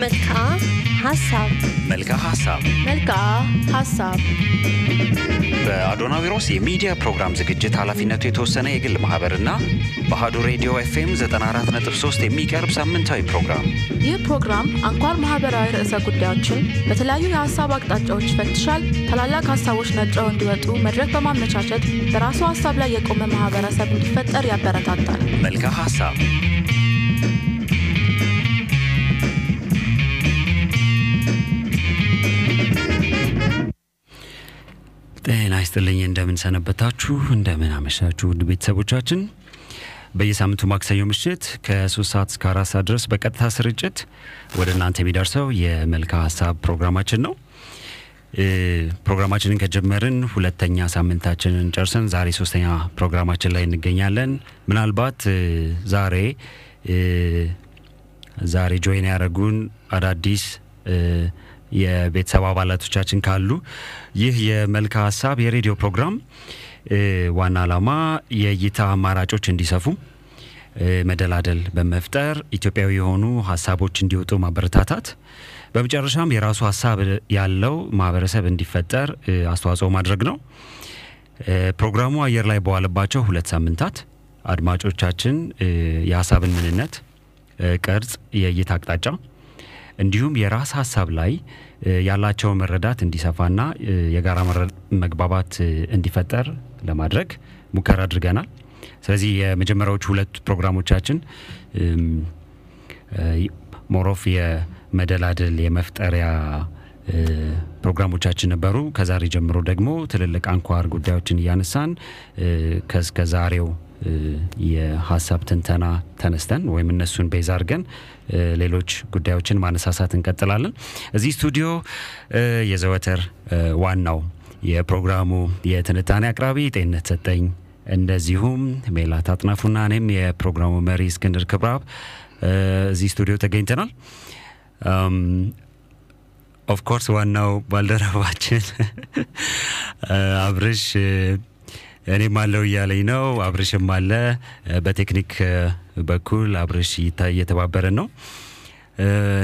መልክዓ ሀሳብ መልክዓ ሀሳብ መልክዓ ሀሳብ በአዶናዊሮስ የሚዲያ ፕሮግራም ዝግጅት ኃላፊነቱ የተወሰነ የግል ማህበርና በአሀዱ ሬዲዮ ኤፍኤም 94.3 የሚቀርብ ሳምንታዊ ፕሮግራም ይህ ፕሮግራም አንኳር ማህበራዊ ርዕሰ ጉዳዮችን በተለያዩ የሀሳብ አቅጣጫዎች ይፈትሻል። ታላላቅ ሀሳቦች ነጥረው እንዲወጡ መድረክ በማመቻቸት በራሱ ሀሳብ ላይ የቆመ ማህበረሰብ እንዲፈጠር ያበረታታል። መልክዓ ሀሳብ ጤና ይስጥልኝ። እንደምን ሰነበታችሁ? እንደምን አመሻችሁ? ውድ ቤተሰቦቻችን በየሳምንቱ ማክሰኞ ምሽት ከሶስት ሰዓት እስከ አራት ሰዓት ድረስ በቀጥታ ስርጭት ወደ እናንተ የሚደርሰው የመልክዓ ሀሳብ ፕሮግራማችን ነው። ፕሮግራማችንን ከጀመርን ሁለተኛ ሳምንታችንን ጨርሰን ዛሬ ሶስተኛ ፕሮግራማችን ላይ እንገኛለን። ምናልባት ዛሬ ዛሬ ጆይን ያደረጉን አዳዲስ የቤተሰብ አባላቶቻችን ካሉ ይህ የመልክዓ ሀሳብ የሬዲዮ ፕሮግራም ዋና ዓላማ የእይታ አማራጮች እንዲሰፉ መደላደል በመፍጠር ኢትዮጵያዊ የሆኑ ሀሳቦች እንዲወጡ ማበረታታት በመጨረሻም የራሱ ሀሳብ ያለው ማህበረሰብ እንዲፈጠር አስተዋጽኦ ማድረግ ነው። ፕሮግራሙ አየር ላይ በዋለባቸው ሁለት ሳምንታት አድማጮቻችን የሀሳብን ምንነት፣ ቅርጽ፣ የእይታ አቅጣጫ እንዲሁም የራስ ሀሳብ ላይ ያላቸውን መረዳት እንዲሰፋና የጋራ መግባባት እንዲፈጠር ለማድረግ ሙከራ አድርገናል። ስለዚህ የመጀመሪያዎቹ ሁለት ፕሮግራሞቻችን ሞሮፍ የመደላድል የመፍጠሪያ ፕሮግራሞቻችን ነበሩ። ከዛሬ ጀምሮ ደግሞ ትልልቅ አንኳር ጉዳዮችን እያነሳን ከእስከ ዛሬው የሀሳብ ትንተና ተነስተን ወይም እነሱን ቤዛ አድርገን ሌሎች ጉዳዮችን ማነሳሳት እንቀጥላለን። እዚህ ስቱዲዮ የዘወትር ዋናው የፕሮግራሙ የትንታኔ አቅራቢ ጤንነት ሰጠኝ፣ እንደዚሁም ሜላት አጥናፉና እኔም የፕሮግራሙ መሪ እስክንድር ክብራብ እዚህ ስቱዲዮ ተገኝተናል። of course ዋናው ባልደረባችን አብርሽ እኔም አለው እያለኝ ነው። አብርሽም አለ በቴክኒክ በኩል አብርሽ እየተባበረን ነው።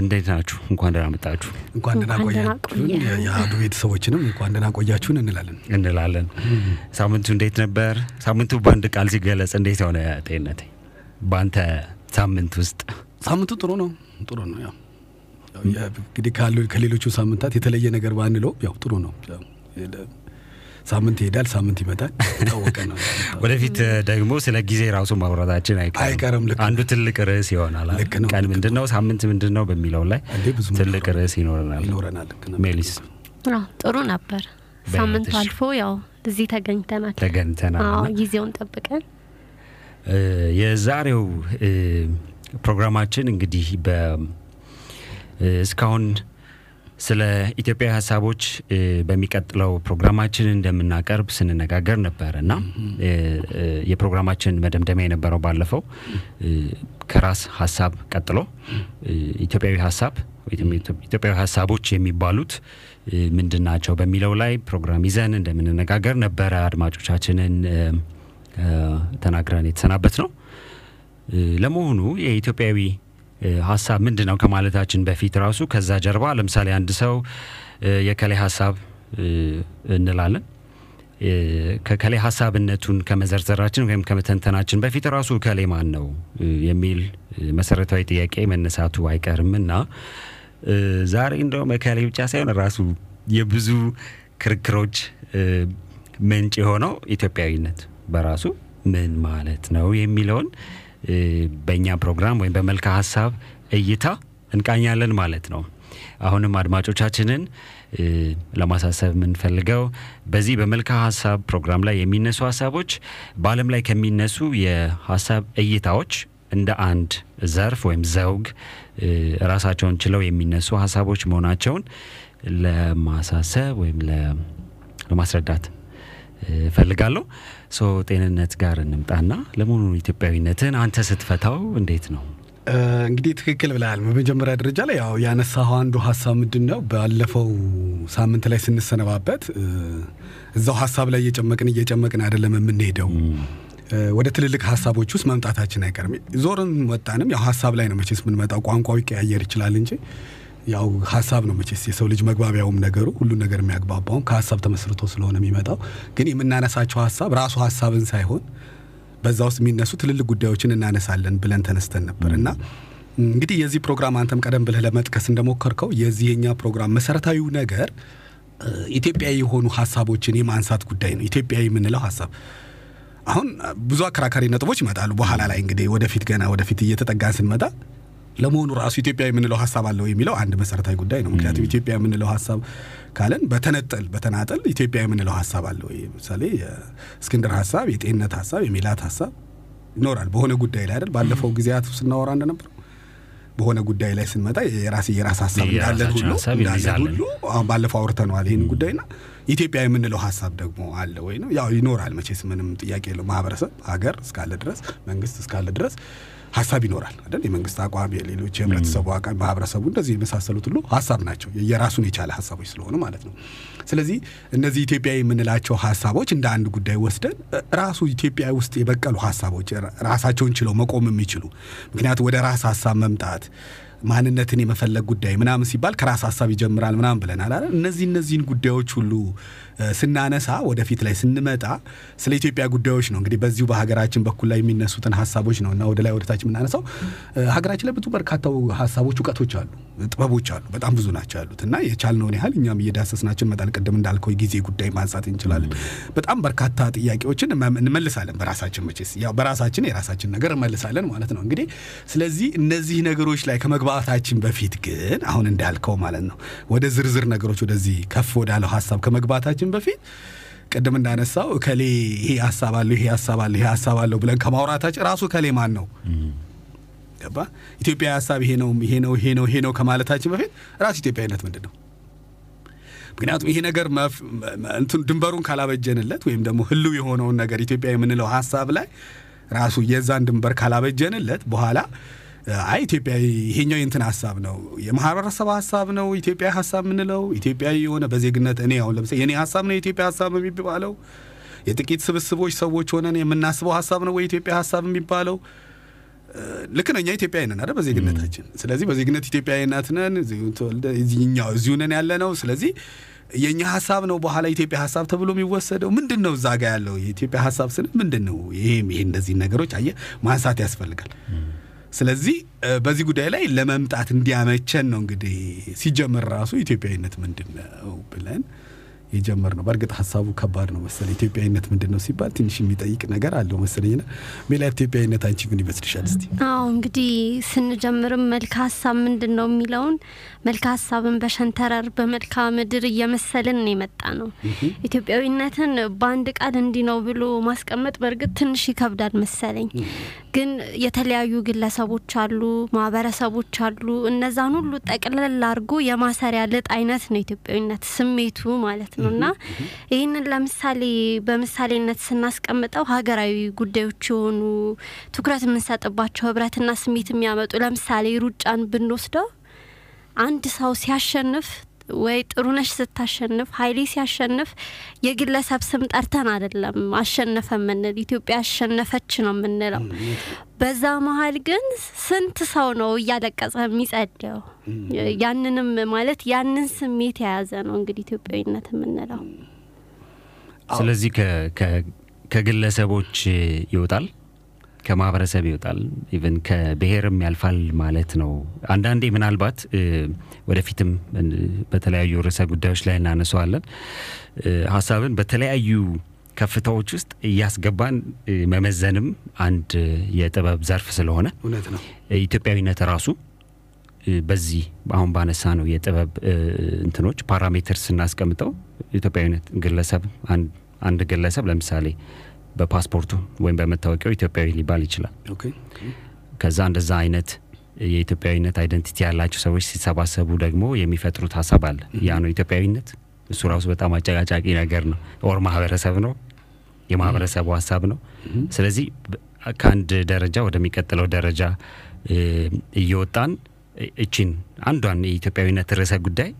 እንዴት ናችሁ? እንኳን ደህና መጣችሁ። እንኳን ደህና ቆያችሁን። የአህዱ ቤተሰቦችንም እንኳን ደህና ቆያችሁን እንላለን እንላለን። ሳምንቱ እንዴት ነበር? ሳምንቱ በአንድ ቃል ሲገለጽ እንዴት የሆነ ጤንነት በአንተ ሳምንት ውስጥ? ሳምንቱ ጥሩ ነው፣ ጥሩ ነው። ያው እንግዲህ ካሉ ከሌሎቹ ሳምንታት የተለየ ነገር ባንለው ያው ጥሩ ነው። ሳምንት ይሄዳል፣ ሳምንት ይመጣል። ታወቀ ነው። ወደፊት ደግሞ ስለ ጊዜ ራሱ ማውራታችን አይቀርም። ልክ አንዱ ትልቅ ርዕስ ይሆናል። ቀን ምንድን ነው፣ ሳምንት ምንድን ነው በሚለው ላይ ትልቅ ርዕስ ይኖረናል። ሜሊስ አዎ፣ ጥሩ ነበር። ሳምንቱ አልፎ ያው እዚህ ተገኝተናል። ተገኝተናል ጊዜውን ጠብቀን የዛሬው ፕሮግራማችን እንግዲህ በ እስካሁን ስለ ኢትዮጵያዊ ሀሳቦች በሚቀጥለው ፕሮግራማችን እንደምናቀርብ ስንነጋገር ነበር እና የፕሮግራማችን መደምደሚያ የነበረው ባለፈው ከራስ ሀሳብ ቀጥሎ ኢትዮጵያዊ ሀሳብ ኢትዮጵያዊ ሀሳቦች የሚባሉት ምንድን ናቸው በሚለው ላይ ፕሮግራም ይዘን እንደምንነጋገር ነበረ አድማጮቻችንን ተናግረን የተሰናበት ነው። ለመሆኑ የኢትዮጵያዊ ሀሳብ ምንድን ነው ከማለታችን በፊት ራሱ ከዛ ጀርባ ለምሳሌ አንድ ሰው የከላይ ሀሳብ እንላለን። ከከላይ ሀሳብነቱን ከመዘርዘራችን ወይም ከመተንተናችን በፊት ራሱ ከሌ ማን ነው የሚል መሰረታዊ ጥያቄ መነሳቱ አይቀርም እና ዛሬ እንደውም ከሌ ብቻ ሳይሆን ራሱ የብዙ ክርክሮች ምንጭ የሆነው ኢትዮጵያዊነት በራሱ ምን ማለት ነው የሚለውን በእኛ ፕሮግራም ወይም በመልክዓ ሀሳብ እይታ እንቃኛለን ማለት ነው። አሁንም አድማጮቻችንን ለማሳሰብ የምንፈልገው በዚህ በመልክዓ ሀሳብ ፕሮግራም ላይ የሚነሱ ሀሳቦች በዓለም ላይ ከሚነሱ የሀሳብ እይታዎች እንደ አንድ ዘርፍ ወይም ዘውግ ራሳቸውን ችለው የሚነሱ ሀሳቦች መሆናቸውን ለማሳሰብ ወይም ለማስረዳት እፈልጋለሁ። so ጤንነት ጋር እንምጣና ለመሆኑ ኢትዮጵያዊነትን አንተ ስትፈታው እንዴት ነው? እንግዲህ ትክክል ብለሃል። በመጀመሪያ ደረጃ ላይ ያው ያነሳኸው አንዱ ሀሳብ ምንድን ነው፣ ባለፈው ሳምንት ላይ ስንሰነባበት እዛው ሀሳብ ላይ እየጨመቅን እየጨመቅን አይደለም የምንሄደው ወደ ትልልቅ ሀሳቦች ውስጥ መምጣታችን አይቀርም። ዞርን ወጣንም ያው ሀሳብ ላይ ነው መቼስ የምንመጣው። ቋንቋው ይቀያየር ይችላል እንጂ ያው ሀሳብ ነው መቼስ የሰው ልጅ መግባቢያውም ነገሩ ሁሉን ነገር የሚያግባባውም ከሀሳብ ተመስርቶ ስለሆነ የሚመጣው ግን የምናነሳቸው ሀሳብ ራሱ ሀሳብን ሳይሆን በዛ ውስጥ የሚነሱ ትልልቅ ጉዳዮችን እናነሳለን ብለን ተነስተን ነበር እና እንግዲህ የዚህ ፕሮግራም አንተም ቀደም ብለህ ለመጥቀስ እንደሞከርከው የዚህ የኛ ፕሮግራም መሰረታዊው ነገር ኢትዮጵያዊ የሆኑ ሀሳቦችን የማንሳት ጉዳይ ነው። ኢትዮጵያዊ የምንለው ሀሳብ አሁን ብዙ አከራካሪ ነጥቦች ይመጣሉ። በኋላ ላይ እንግዲህ ወደፊት ገና ወደፊት እየተጠጋን ስንመጣ ለመሆኑ ራሱ ኢትዮጵያ የምንለው ሀሳብ አለው የሚለው አንድ መሰረታዊ ጉዳይ ነው። ምክንያቱም ኢትዮጵያ የምንለው ሀሳብ ካለን በተነጠል በተናጠል ኢትዮጵያ የምንለው ሀሳብ አለው። ለምሳሌ የእስክንድር ሀሳብ፣ የጤንነት ሀሳብ፣ የሚላት ሀሳብ ይኖራል በሆነ ጉዳይ ላይ አይደል? ባለፈው ጊዜያት ስናወራ እንደነበረው በሆነ ጉዳይ ላይ ስንመጣ የራስ የራስ ሀሳብ እንዳለን ሁሉ እንዳለን ሁሉ ባለፈው አውርተነዋል ይህን ጉዳይና ኢትዮጵያ የምንለው ሀሳብ ደግሞ አለ ወይ ነው ያው ይኖራል። መቼስ ምንም ጥያቄ የለው። ማህበረሰብ ሀገር እስካለ ድረስ መንግስት እስካለ ድረስ ሀሳብ ይኖራል አይደል? የመንግስት አቋም፣ የሌሎች የህብረተሰቡ አቋም፣ ማህበረሰቡ እንደዚህ የመሳሰሉት ሁሉ ሀሳብ ናቸው። የራሱን የቻለ ሀሳቦች ስለሆኑ ማለት ነው። ስለዚህ እነዚህ ኢትዮጵያ የምንላቸው ሀሳቦች እንደ አንድ ጉዳይ ወስደን ራሱ ኢትዮጵያ ውስጥ የበቀሉ ሀሳቦች ራሳቸውን ችለው መቆም የሚችሉ ምክንያቱም ወደ ራስ ሀሳብ መምጣት ማንነትን የመፈለግ ጉዳይ ምናምን ሲባል ከራስ ሀሳብ ይጀምራል ምናምን ብለናል አይደል? እነዚህ እነዚህን ጉዳዮች ሁሉ ስናነሳ ወደፊት ላይ ስንመጣ ስለ ኢትዮጵያ ጉዳዮች ነው እንግዲህ በዚሁ በሀገራችን በኩል ላይ የሚነሱትን ሀሳቦች ነው እና ወደ ላይ ወደታች የምናነሳው። ሀገራችን ላይ ብዙ በርካታ ሀሳቦች፣ እውቀቶች አሉ፣ ጥበቦች አሉ፣ በጣም ብዙ ናቸው ያሉት እና የቻልነውን ያህል እኛም እየዳሰስናቸው እንመጣለን። ቅድም እንዳልከው የጊዜ ጉዳይ ማንሳት እንችላለን። በጣም በርካታ ጥያቄዎችን እንመልሳለን በራሳችን መቼስ ያው በራሳችን የራሳችን ነገር እንመልሳለን ማለት ነው እንግዲህ ስለዚህ እነዚህ ነገሮች ላይ ከመግባታችን በፊት ግን አሁን እንዳልከው ማለት ነው ወደ ዝርዝር ነገሮች ወደዚህ ከፍ ወዳለው ሀሳብ ከመግባታችን በፊት ቅድም እንዳነሳው እከሌ ይሄ ሀሳብ አለው ይሄ ሀሳብ አለው ይሄ ሀሳብ ብለን ከማውራታችን ራሱ እከሌ ማን ነው ገባ ኢትዮጵያ ሀሳብ ይሄ ነው ይሄ ነው ይሄ ነው ይሄ ነው ከማለታችን በፊት ራሱ ኢትዮጵያዊነት ምንድን ነው? ምክንያቱም ይሄ ነገር ድንበሩን ካላበጀንለት ወይም ደግሞ ህልው የሆነውን ነገር ኢትዮጵያ የምንለው ሀሳብ ላይ ራሱ የዛን ድንበር ካላበጀንለት በኋላ አይ ኢትዮጵያ ይሄኛው የእንትን ሀሳብ ነው የማህበረሰብ ሀሳብ ነው ኢትዮጵያ ሀሳብ የምንለው ኢትዮጵያዊ የሆነ በዜግነት እኔ አሁን ለምሳሌ የኔ ሀሳብ ነው የኢትዮጵያ ሀሳብ የሚባለው የጥቂት ስብስቦች ሰዎች ሆነን የምናስበው ሀሳብ ነው ወይ ኢትዮጵያ ሀሳብ የሚባለው ልክ ነው። እኛ ኢትዮጵያዊ ነን በዜግነታችን። ስለዚህ በዜግነት ኢትዮጵያዊ ናት ያለ ነው። ስለዚህ የእኛ ሀሳብ ነው በኋላ የኢትዮጵያ ሀሳብ ተብሎ የሚወሰደው ምንድን ነው? እዛ ጋ ያለው የኢትዮጵያ ሀሳብ ስን ምንድን ነው? ይሄ እነዚህ ነገሮች አየህ ማንሳት ያስፈልጋል። ስለዚህ በዚህ ጉዳይ ላይ ለመምጣት እንዲያመቸን ነው እንግዲህ ሲጀመር ራሱ ኢትዮጵያዊነት ምንድን ነው ብለን የጀመር ነው። በእርግጥ ሀሳቡ ከባድ ነው መሰለኝ። ኢትዮጵያዊነት ምንድን ነው ሲባል ትንሽ የሚጠይቅ ነገር አለው መሰለኝና ሜላ ኢትዮጵያዊነት አንቺ ምን ይመስልሻል? እስቲ አዎ እንግዲህ ስንጀምርም መልክ ሀሳብ ምንድን ነው የሚለውን መልክ ሀሳብን በሸንተረር በመልካ ምድር እየመሰልን የመጣ ነው። ኢትዮጵያዊነትን በአንድ ቃል እንዲህ ነው ብሎ ማስቀመጥ በእርግጥ ትንሽ ይከብዳል መሰለኝ። ግን የተለያዩ ግለሰቦች አሉ፣ ማህበረሰቦች አሉ። እነዛን ሁሉ ጠቅለል አድርጎ የማሰሪያ ልጥ አይነት ነው ኢትዮጵያዊነት ስሜቱ ማለት ነው። እና ይህንን ለምሳሌ በምሳሌነት ስናስቀምጠው ሀገራዊ ጉዳዮች የሆኑ ትኩረት የምንሰጥባቸው ህብረትና ስሜት የሚያመጡ ለምሳሌ ሩጫን ብንወስደው አንድ ሰው ሲያሸንፍ ወይ ጥሩነሽ ስታሸንፍ ኃይሌ ሲያሸንፍ የግለሰብ ስም ጠርተን አይደለም አሸነፈ የምንል ኢትዮጵያ አሸነፈች ነው የምንለው። በዛ መሀል ግን ስንት ሰው ነው እያለቀሰ የሚጸደው? ያንንም ማለት ያንን ስሜት የያዘ ነው እንግዲህ ኢትዮጵያዊነት የምንለው። ስለዚህ ከግለሰቦች ይወጣል ከማህበረሰብ ይወጣል፣ even ከብሔርም ያልፋል ማለት ነው። አንዳንዴ ምናልባት ወደፊትም በተለያዩ ርዕሰ ጉዳዮች ላይ እናነሰዋለን። ሀሳብን በተለያዩ ከፍታዎች ውስጥ እያስገባን መመዘንም አንድ የጥበብ ዘርፍ ስለሆነ እውነት ነው። ኢትዮጵያዊነት ራሱ በዚህ አሁን ባነሳ ነው የጥበብ እንትኖች parameter ስናስቀምጠው ኢትዮጵያዊነት ግለሰብ አንድ ግለሰብ ለምሳሌ በፓስፖርቱ ወይም በመታወቂያው ኢትዮጵያዊ ሊባል ይችላል። ከዛ እንደዛ አይነት የኢትዮጵያዊነት identity ያላቸው ሰዎች ሲሰባሰቡ ደግሞ የሚፈጥሩት ሀሳብ አለ። ያ ነው ኢትዮጵያዊነት። እሱ ራሱ በጣም አጨቃጫቂ ነገር ነው። or ማህበረሰብ ነው፣ የማህበረሰቡ ሀሳብ ነው። ስለዚህ ከአንድ ደረጃ ወደሚቀጥለው ደረጃ እየወጣን እቺን አንዷን የኢትዮጵያዊነት ርዕሰ ጉዳይ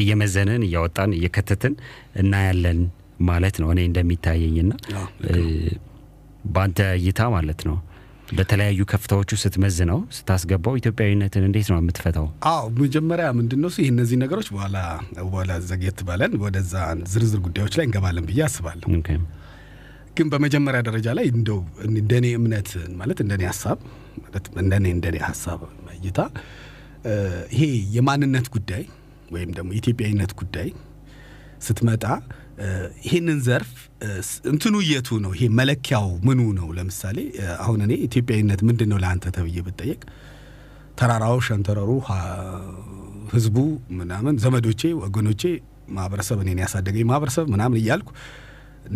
እየመዘንን እያወጣን እየከተትን እናያለን ማለት ነው። እኔ እንደሚታየኝና በአንተ እይታ ማለት ነው በተለያዩ ከፍታዎቹ ስትመዝነው ስታስገባው ኢትዮጵያዊነትን እንዴት ነው የምትፈታው? አዎ መጀመሪያ ምንድን ነው ይህ እነዚህ ነገሮች በኋላ በኋላ ዘግየት ባለን ወደዛ ዝርዝር ጉዳዮች ላይ እንገባለን ብዬ አስባለሁ። ግን በመጀመሪያ ደረጃ ላይ እንደው እንደኔ እምነት ማለት እንደኔ ሀሳብ ማለት እንደኔ እንደኔ ሀሳብ እይታ ይሄ የማንነት ጉዳይ ወይም ደግሞ የኢትዮጵያዊነት ጉዳይ ስትመጣ ይሄንን ዘርፍ እንትኑ የቱ ነው? ይሄ መለኪያው ምኑ ነው? ለምሳሌ አሁን እኔ ኢትዮጵያዊነት ምንድን ነው ለአንተ ተብዬ ብጠየቅ ተራራው፣ ሸንተረሩ፣ ህዝቡ ምናምን ዘመዶቼ፣ ወገኖቼ፣ ማህበረሰብ እኔን ያሳደገኝ ማህበረሰብ ምናምን እያልኩ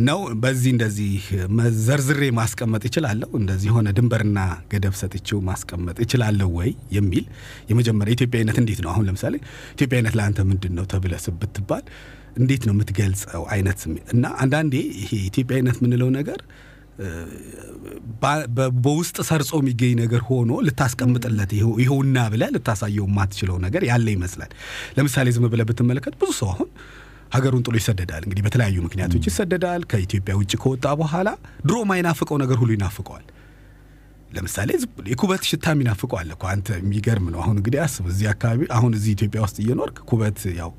ነው። በዚህ እንደዚህ መዘርዝሬ ማስቀመጥ እችላለሁ። እንደዚህ የሆነ ድንበርና ገደብ ሰጥቼው ማስቀመጥ እችላለሁ ወይ የሚል የመጀመሪያ ኢትዮጵያዊነት እንዴት ነው? አሁን ለምሳሌ ኢትዮጵያዊነት ለአንተ ምንድን ነው ተብለህ ብትባል እንዴት ነው የምትገልጸው አይነት ስሜት እና አንዳንዴ ይሄ ኢትዮጵያዊነት የምንለው ነገር በውስጥ ሰርጾ የሚገኝ ነገር ሆኖ ልታስቀምጥለት ይኸው- ይኸውና ብለህ ልታሳየው የማትችለው ነገር ያለ ይመስላል። ለምሳሌ ዝም ብለህ ብትመለከት ብዙ ሰው አሁን ሀገሩን ጥሎ ይሰደዳል። እንግዲህ በተለያዩ ምክንያቶች ይሰደዳል። ከኢትዮጵያ ውጭ ከወጣ በኋላ ድሮ ማይናፍቀው ነገር ሁሉ ይናፍቀዋል። ለምሳሌ የኩበት ሽታ የሚናፍቀው አለ አንተ። የሚገርም ነው። አሁን እንግዲህ አስብ፣ እዚህ አካባቢ አሁን እዚህ ኢትዮጵያ ውስጥ እየኖርክ ኩበት ያው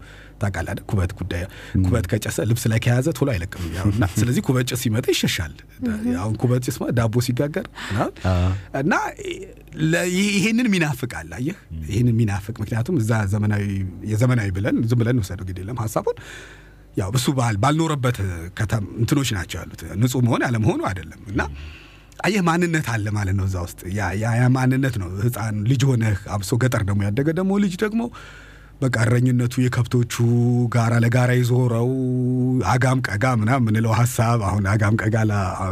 ታውቃለህ አይደል? ኩበት ጉዳይ ኩበት ከጨሰ ልብስ ላይ ከያዘ ቶሎ አይለቅም እና ስለዚህ ኩበት ጭስ ሲመጣ ይሸሻል። አሁን ኩበት ጭስ ዳቦ ሲጋገር እና ይሄንን ሚናፍቃል። አየህ ይሄንን ሚናፍቅ ምክንያቱም እዛ ዘመናዊ የዘመናዊ ብለን ዝም ብለን እንውሰደው ግድ የለም ሀሳቡን ያው እሱ ባል ባልኖረበት ከተም እንትኖች ናቸው ያሉት ንጹህ መሆን ያለመሆኑ አይደለም እና አየህ ማንነት አለ ማለት ነው እዛ ውስጥ ያ ማንነት ነው ህፃን ልጅ ሆነህ አብሶ ገጠር ደግሞ ያደገ ደግሞ ልጅ ደግሞ በቃ እረኝነቱ የከብቶቹ ጋራ ለጋራ የዞረው አጋም ቀጋ ምናምን የምንለው ሀሳብ አሁን አጋም ቀጋ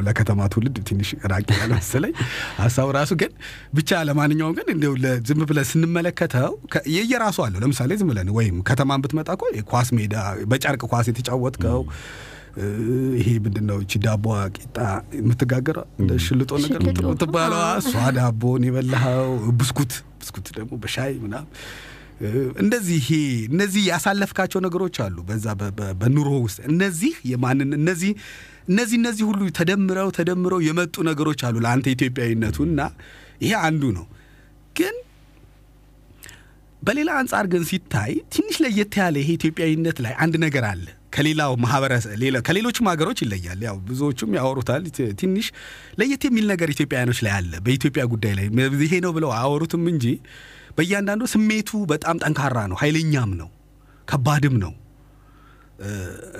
ለከተማ ትውልድ ትንሽ ራቅ ያለ መሰለኝ ሀሳቡ ራሱ ግን ብቻ ለማንኛውም ግን እንደው ለ- ዝም ብለን ስንመለከተው የየራሱ አለው ለምሳሌ ዝም ብለን ወይም ከተማን ብትመጣ እኮ የኳስ ሜዳ በጨርቅ ኳስ የተጫወትከው ይሄ ምንድን ነው እቺ ዳቦ ቂጣ የምትጋገረው እንደ ሽልጦ ነገር ሽልጦ። የምትባለው እሷ ዳቦን የበላኸው ብስኩት ብስኩት ደግሞ በሻይ ምናምን እንደዚህ ይሄ እነዚህ ያሳለፍካቸው ነገሮች አሉ በዛ በኑሮ ውስጥ እነዚህ የማንን እነዚህ እነዚህ እነዚህ ሁሉ ተደምረው ተደምረው የመጡ ነገሮች አሉ ለአንተ ኢትዮጵያዊነቱ እና ይሄ አንዱ ነው ግን በሌላ አንጻር ግን ሲታይ ትንሽ ለየት ያለ ይሄ ኢትዮጵያዊነት ላይ አንድ ነገር አለ። ከሌላው ማህበረሰብ ከሌሎችም ሀገሮች ይለያል። ያው ብዙዎቹም ያወሩታል። ትንሽ ለየት የሚል ነገር ኢትዮጵያውያኖች ላይ አለ። በኢትዮጵያ ጉዳይ ላይ ይሄ ነው ብለው አያወሩትም እንጂ በእያንዳንዱ ስሜቱ በጣም ጠንካራ ነው፣ ኃይለኛም ነው፣ ከባድም ነው።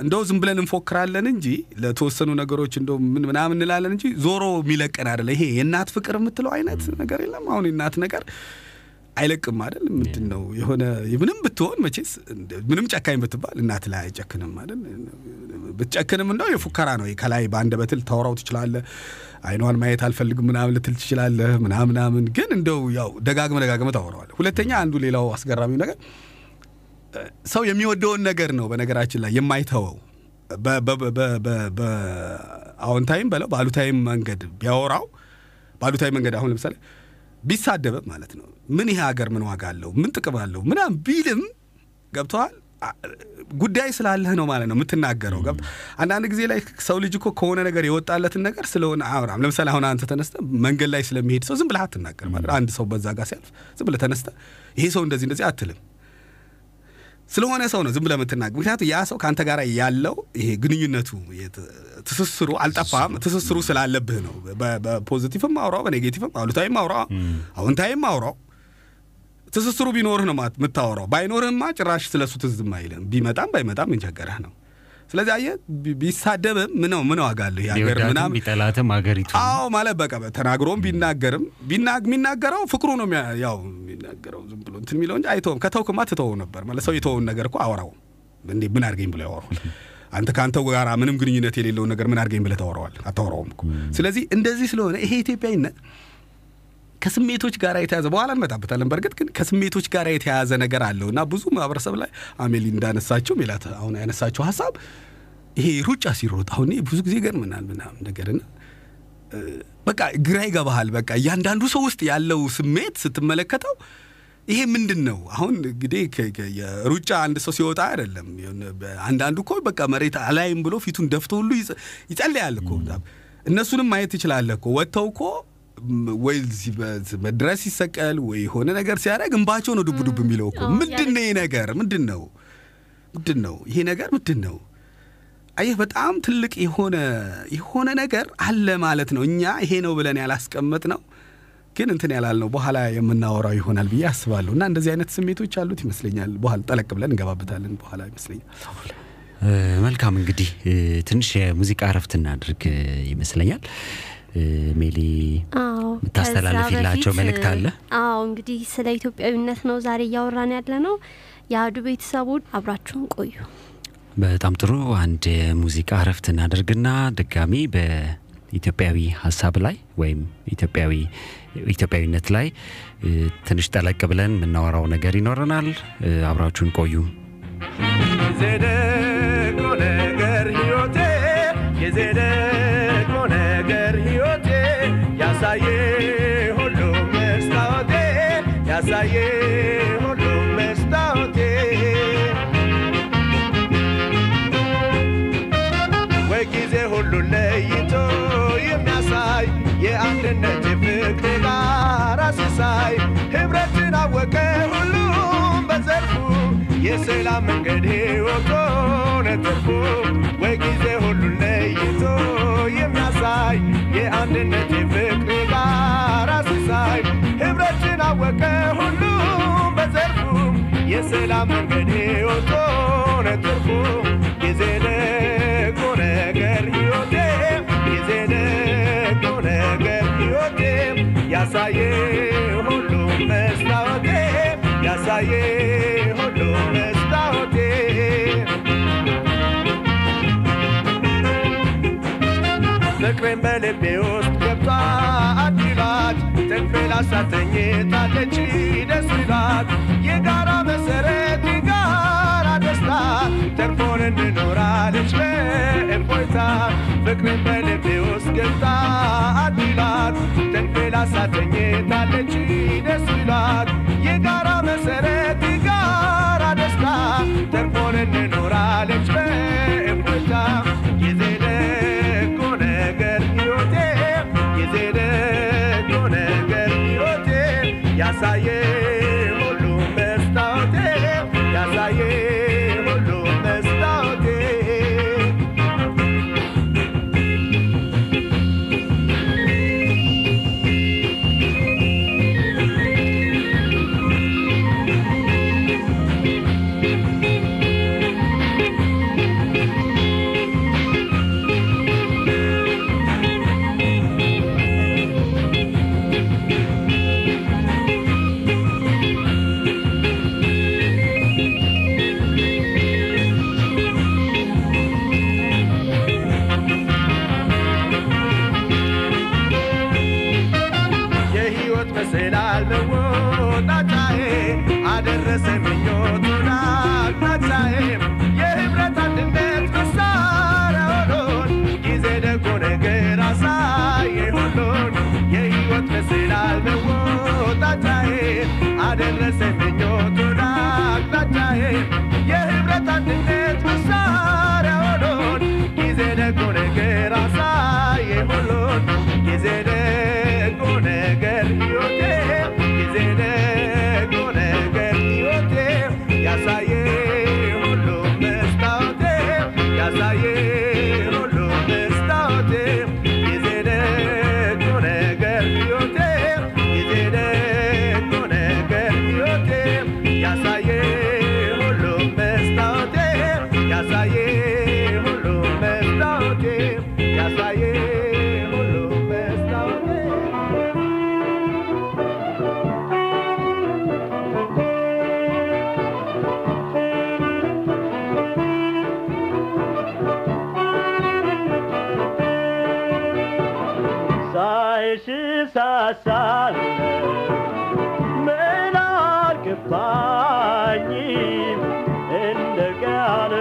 እንደው ዝም ብለን እንፎክራለን እንጂ ለተወሰኑ ነገሮች እንደው ምን ምናምን እንላለን እንጂ ዞሮ የሚለቀን አይደለ። ይሄ የእናት ፍቅር የምትለው አይነት ነገር የለም። አሁን የእናት ነገር አይለቅም አይደል? ምንድን ነው የሆነ ምንም ብትሆን መቼስ እንደ- ምንም ጨካኝ ብትባል እናት ላይ አይጨክንም አይደል? ብትጨክንም እንደው የፉከራ ነው። ከላይ በአንደበትህ ልታወራው ትችላለህ። አይኗን ማየት አልፈልግም ምናምን ልትል ትችላለህ ምናምን ምናምን። ግን እንደው ያው ደጋግመ ደጋግመ ታወራዋለህ። ሁለተኛ አንዱ ሌላው አስገራሚው ነገር ሰው የሚወደውን ነገር ነው በነገራችን ላይ የማይተወው። በአዎንታዊም በለው በአሉታዊም መንገድ ቢያወራው በአሉታዊ መንገድ አሁን ለምሳሌ ቢሳደብም ማለት ነው። ምን ይሄ ሀገር ምን ዋጋ አለው? ምን ጥቅም አለው? ምናምን ቢልም ገብተዋል ጉዳይ ስላለህ ነው ማለት ነው የምትናገረው። ገብቶ አንዳንድ ጊዜ ላይ ሰው ልጅ እኮ ከሆነ ነገር የወጣለትን ነገር ስለሆነ አያወራም። ለምሳሌ አሁን አንተ ተነስተ መንገድ ላይ ስለሚሄድ ሰው ዝም ብለህ አትናገር ማለት አንድ ሰው በዛ ጋር ሲያልፍ ዝም ብለህ ተነስተ ይሄ ሰው እንደዚህ እንደዚህ አትልም ስለሆነ ሰው ነው ዝም ብለህ የምትናገር። ምክንያቱም ያ ሰው ከአንተ ጋር ያለው ይሄ ግንኙነቱ ትስስሩ አልጠፋም። ትስስሩ ስላለብህ ነው። በፖዚቲቭም አውራው፣ በኔጌቲቭም አሉታዊም አውራው፣ አዎንታዊም አውራው ትስስሩ ቢኖርህ ነው የምታወራው። ባይኖርህማ ጭራሽ ስለሱ ትዝም አይልም። ቢመጣም ባይመጣም ምን ቸገረህ ነው። ስለዚህ አየህ ቢሳደብም ምን ምን ዋጋ ቢወዳትም ምናምን ቢጠላትም ሀገሪቱ አዎ ማለት በቃ ተናግሮም ቢናገርም የሚናገረው ፍቅሩ ነው ያው የሚናገረው ዝም ብሎ እንትን የሚለው እንጂ አይተውም። ከተውክማ ትተወው ነበር ማለት ሰው የተወውን ነገር እኮ አወራው እንዴ ምን አድርገኝ ብሎ ያወራዋል። አንተ ከአንተ ጋር ምንም ግንኙነት የሌለውን ነገር ምን አድርገኝ ብለህ ታወራዋል አታወራውም እኮ። ስለዚህ እንደዚህ ስለሆነ ይሄ ኢትዮጵያዊነት ከስሜቶች ጋር የተያዘ በኋላ እንመጣበታለን። በእርግጥ ግን ከስሜቶች ጋር የተያያዘ ነገር አለው እና ብዙ ማህበረሰብ ላይ አሜሊ እንዳነሳቸው ሜላት አሁን ያነሳቸው ሀሳብ ይሄ ሩጫ ሲሮጥ አሁን ብዙ ጊዜ ገርምናል ምናምን ነገርና በቃ ግራ ይገባሃል። በቃ እያንዳንዱ ሰው ውስጥ ያለው ስሜት ስትመለከተው ይሄ ምንድን ነው? አሁን እንግዲህ የሩጫ አንድ ሰው ሲወጣ አይደለም። አንዳንዱ እኮ በቃ መሬት አላይም ብሎ ፊቱን ደፍቶ ሁሉ ይጸ- ይጸልያል እኮ። እነሱንም ማየት ትችላለህ እኮ ወጥተው እኮ ወይ መድረስ ሲሰቀል ወይ የሆነ ነገር ሲያደርግ እንባቸው ነው ዱብ ዱብ የሚለው እኮ። ምንድን ነው ይሄ ነገር? ምንድን ነው ምንድን ነው ይሄ ነገር? ምንድን ነው? አየህ በጣም ትልቅ የሆነ የሆነ ነገር አለ ማለት ነው። እኛ ይሄ ነው ብለን ያላስቀመጥ ነው ግን እንትን ያላልነው በኋላ የምናወራው ይሆናል ብዬ አስባለሁ። እና እንደዚህ አይነት ስሜቶች አሉት ይመስለኛል። በኋላ ጠለቅ ብለን እንገባበታለን በኋላ ይመስለኛል። መልካም እንግዲህ ትንሽ የሙዚቃ እረፍት እናድርግ ይመስለኛል። ሜሊ የምታስተላልፊላቸው መልእክት አለ? አዎ እንግዲህ ስለ ኢትዮጵያዊነት ነው ዛሬ እያወራን ያለ ነው። የአህዱ ቤተሰቡን አብራችሁን ቆዩ። በጣም ጥሩ። አንድ የሙዚቃ እረፍት እናደርግና ድጋሚ በኢትዮጵያዊ ሀሳብ ላይ ወይም ኢትዮጵያዊ ኢትዮጵያዊነት ላይ ትንሽ ጠለቅ ብለን የምናወራው ነገር ይኖረናል። አብራችሁን ቆዩ። የሰላም ሕይወቶ ነተርፉ ወይ ጊዜ ሁሉ ለይቶ የሚያሳይ የአንድነት የፍቅር ጋራ ሲሳይ ህብረትን አወቀ ሁሉም በዘርፉ የሰላም መንገድ ሕይወቶ ነተርፉ ጊዜ ተንፌላ ሳተኝታለች ደስ ይላት። የጋራ መሰረት የጋራ ደስታ ተርፎን እንኖራለች በእፎይታ። ፍቅሬን በልቤ ውስጥ ገብታ አዲላት ተንፌላ ሳተኝታለች ደስ ይላት። የጋራ መሰረት የጋራ ደስታ ተርፎን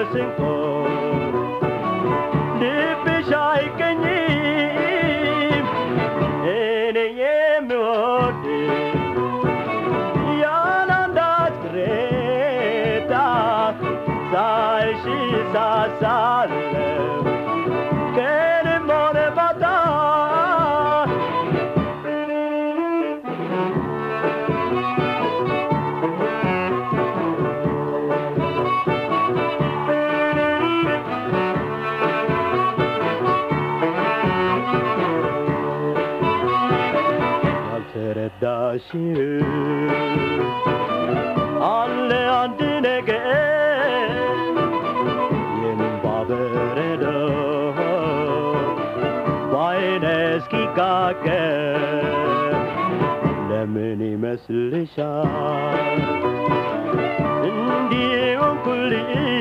ቃል ስንቆ खुली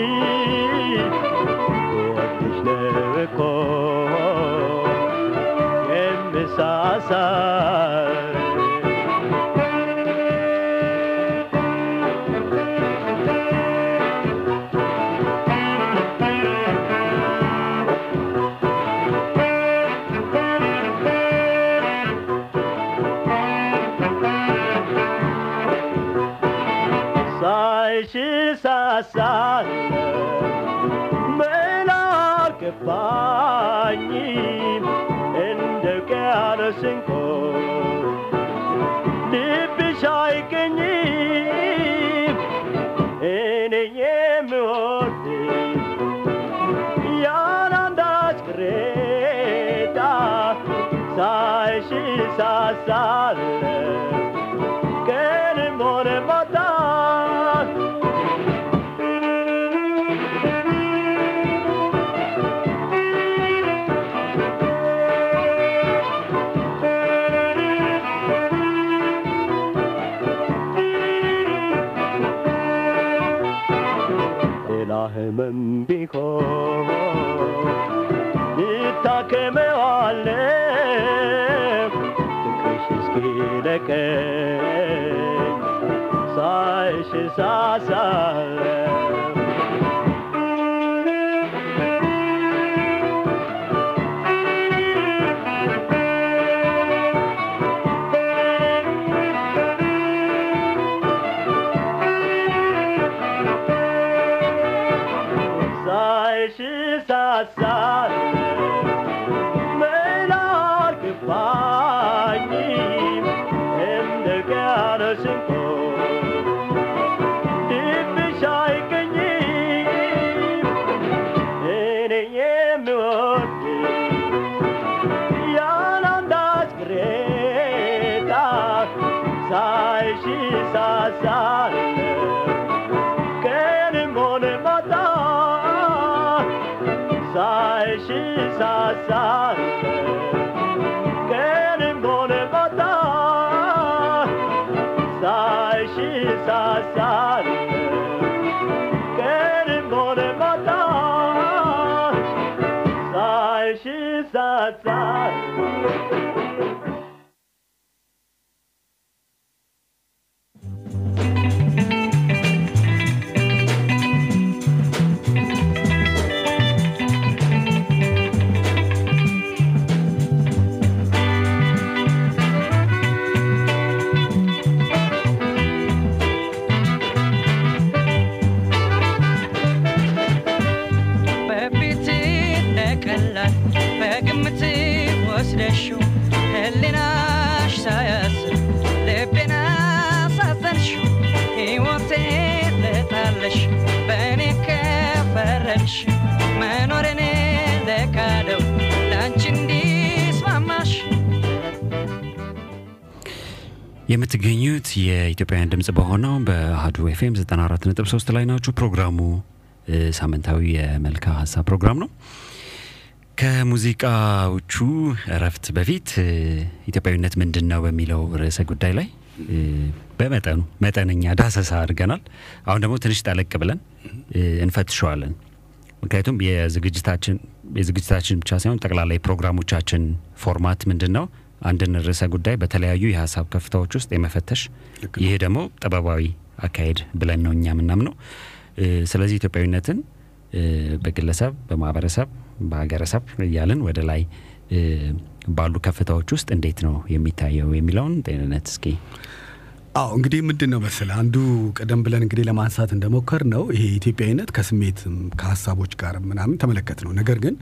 sa sa side. የኢትዮጵያውያን ድምጽ በሆነው በአህዱ ኤፍኤም 94.3 ላይ ናችሁ። ፕሮግራሙ ሳምንታዊ የመልካ ሀሳብ ፕሮግራም ነው። ከሙዚቃዎቹ እረፍት በፊት ኢትዮጵያዊነት ምንድን ነው በሚለው ርዕሰ ጉዳይ ላይ በመጠኑ መጠነኛ ዳሰሳ አድርገናል። አሁን ደግሞ ትንሽ ጠለቅ ብለን እንፈትሸዋለን። ምክንያቱም የዝግጅታችን የዝግጅታችን ብቻ ሳይሆን ጠቅላላ የፕሮግራሞቻችን format ምንድን ነው? አንድን ርዕሰ ጉዳይ በተለያዩ የሀሳብ ከፍታዎች ውስጥ የመፈተሽ ይሄ ደግሞ ጠበባዊ አካሄድ ብለን ነው እኛ የምናምነው። ስለዚህ ኢትዮጵያዊነትን በግለሰብ፣ በማህበረሰብ፣ በሀገረሰብ እያልን ወደ ላይ ባሉ ከፍታዎች ውስጥ እንዴት ነው የሚታየው የሚለውን ጤንነት እስኪ አዎ እንግዲህ ምንድን ነው መሰለህ አንዱ ቀደም ብለን እንግዲህ ለማንሳት እንደሞከር ነው ይሄ ኢትዮጵያዊነት ከስሜትም ከሀሳቦች ጋር ምናምን ተመለከት ነው። ነገር ግን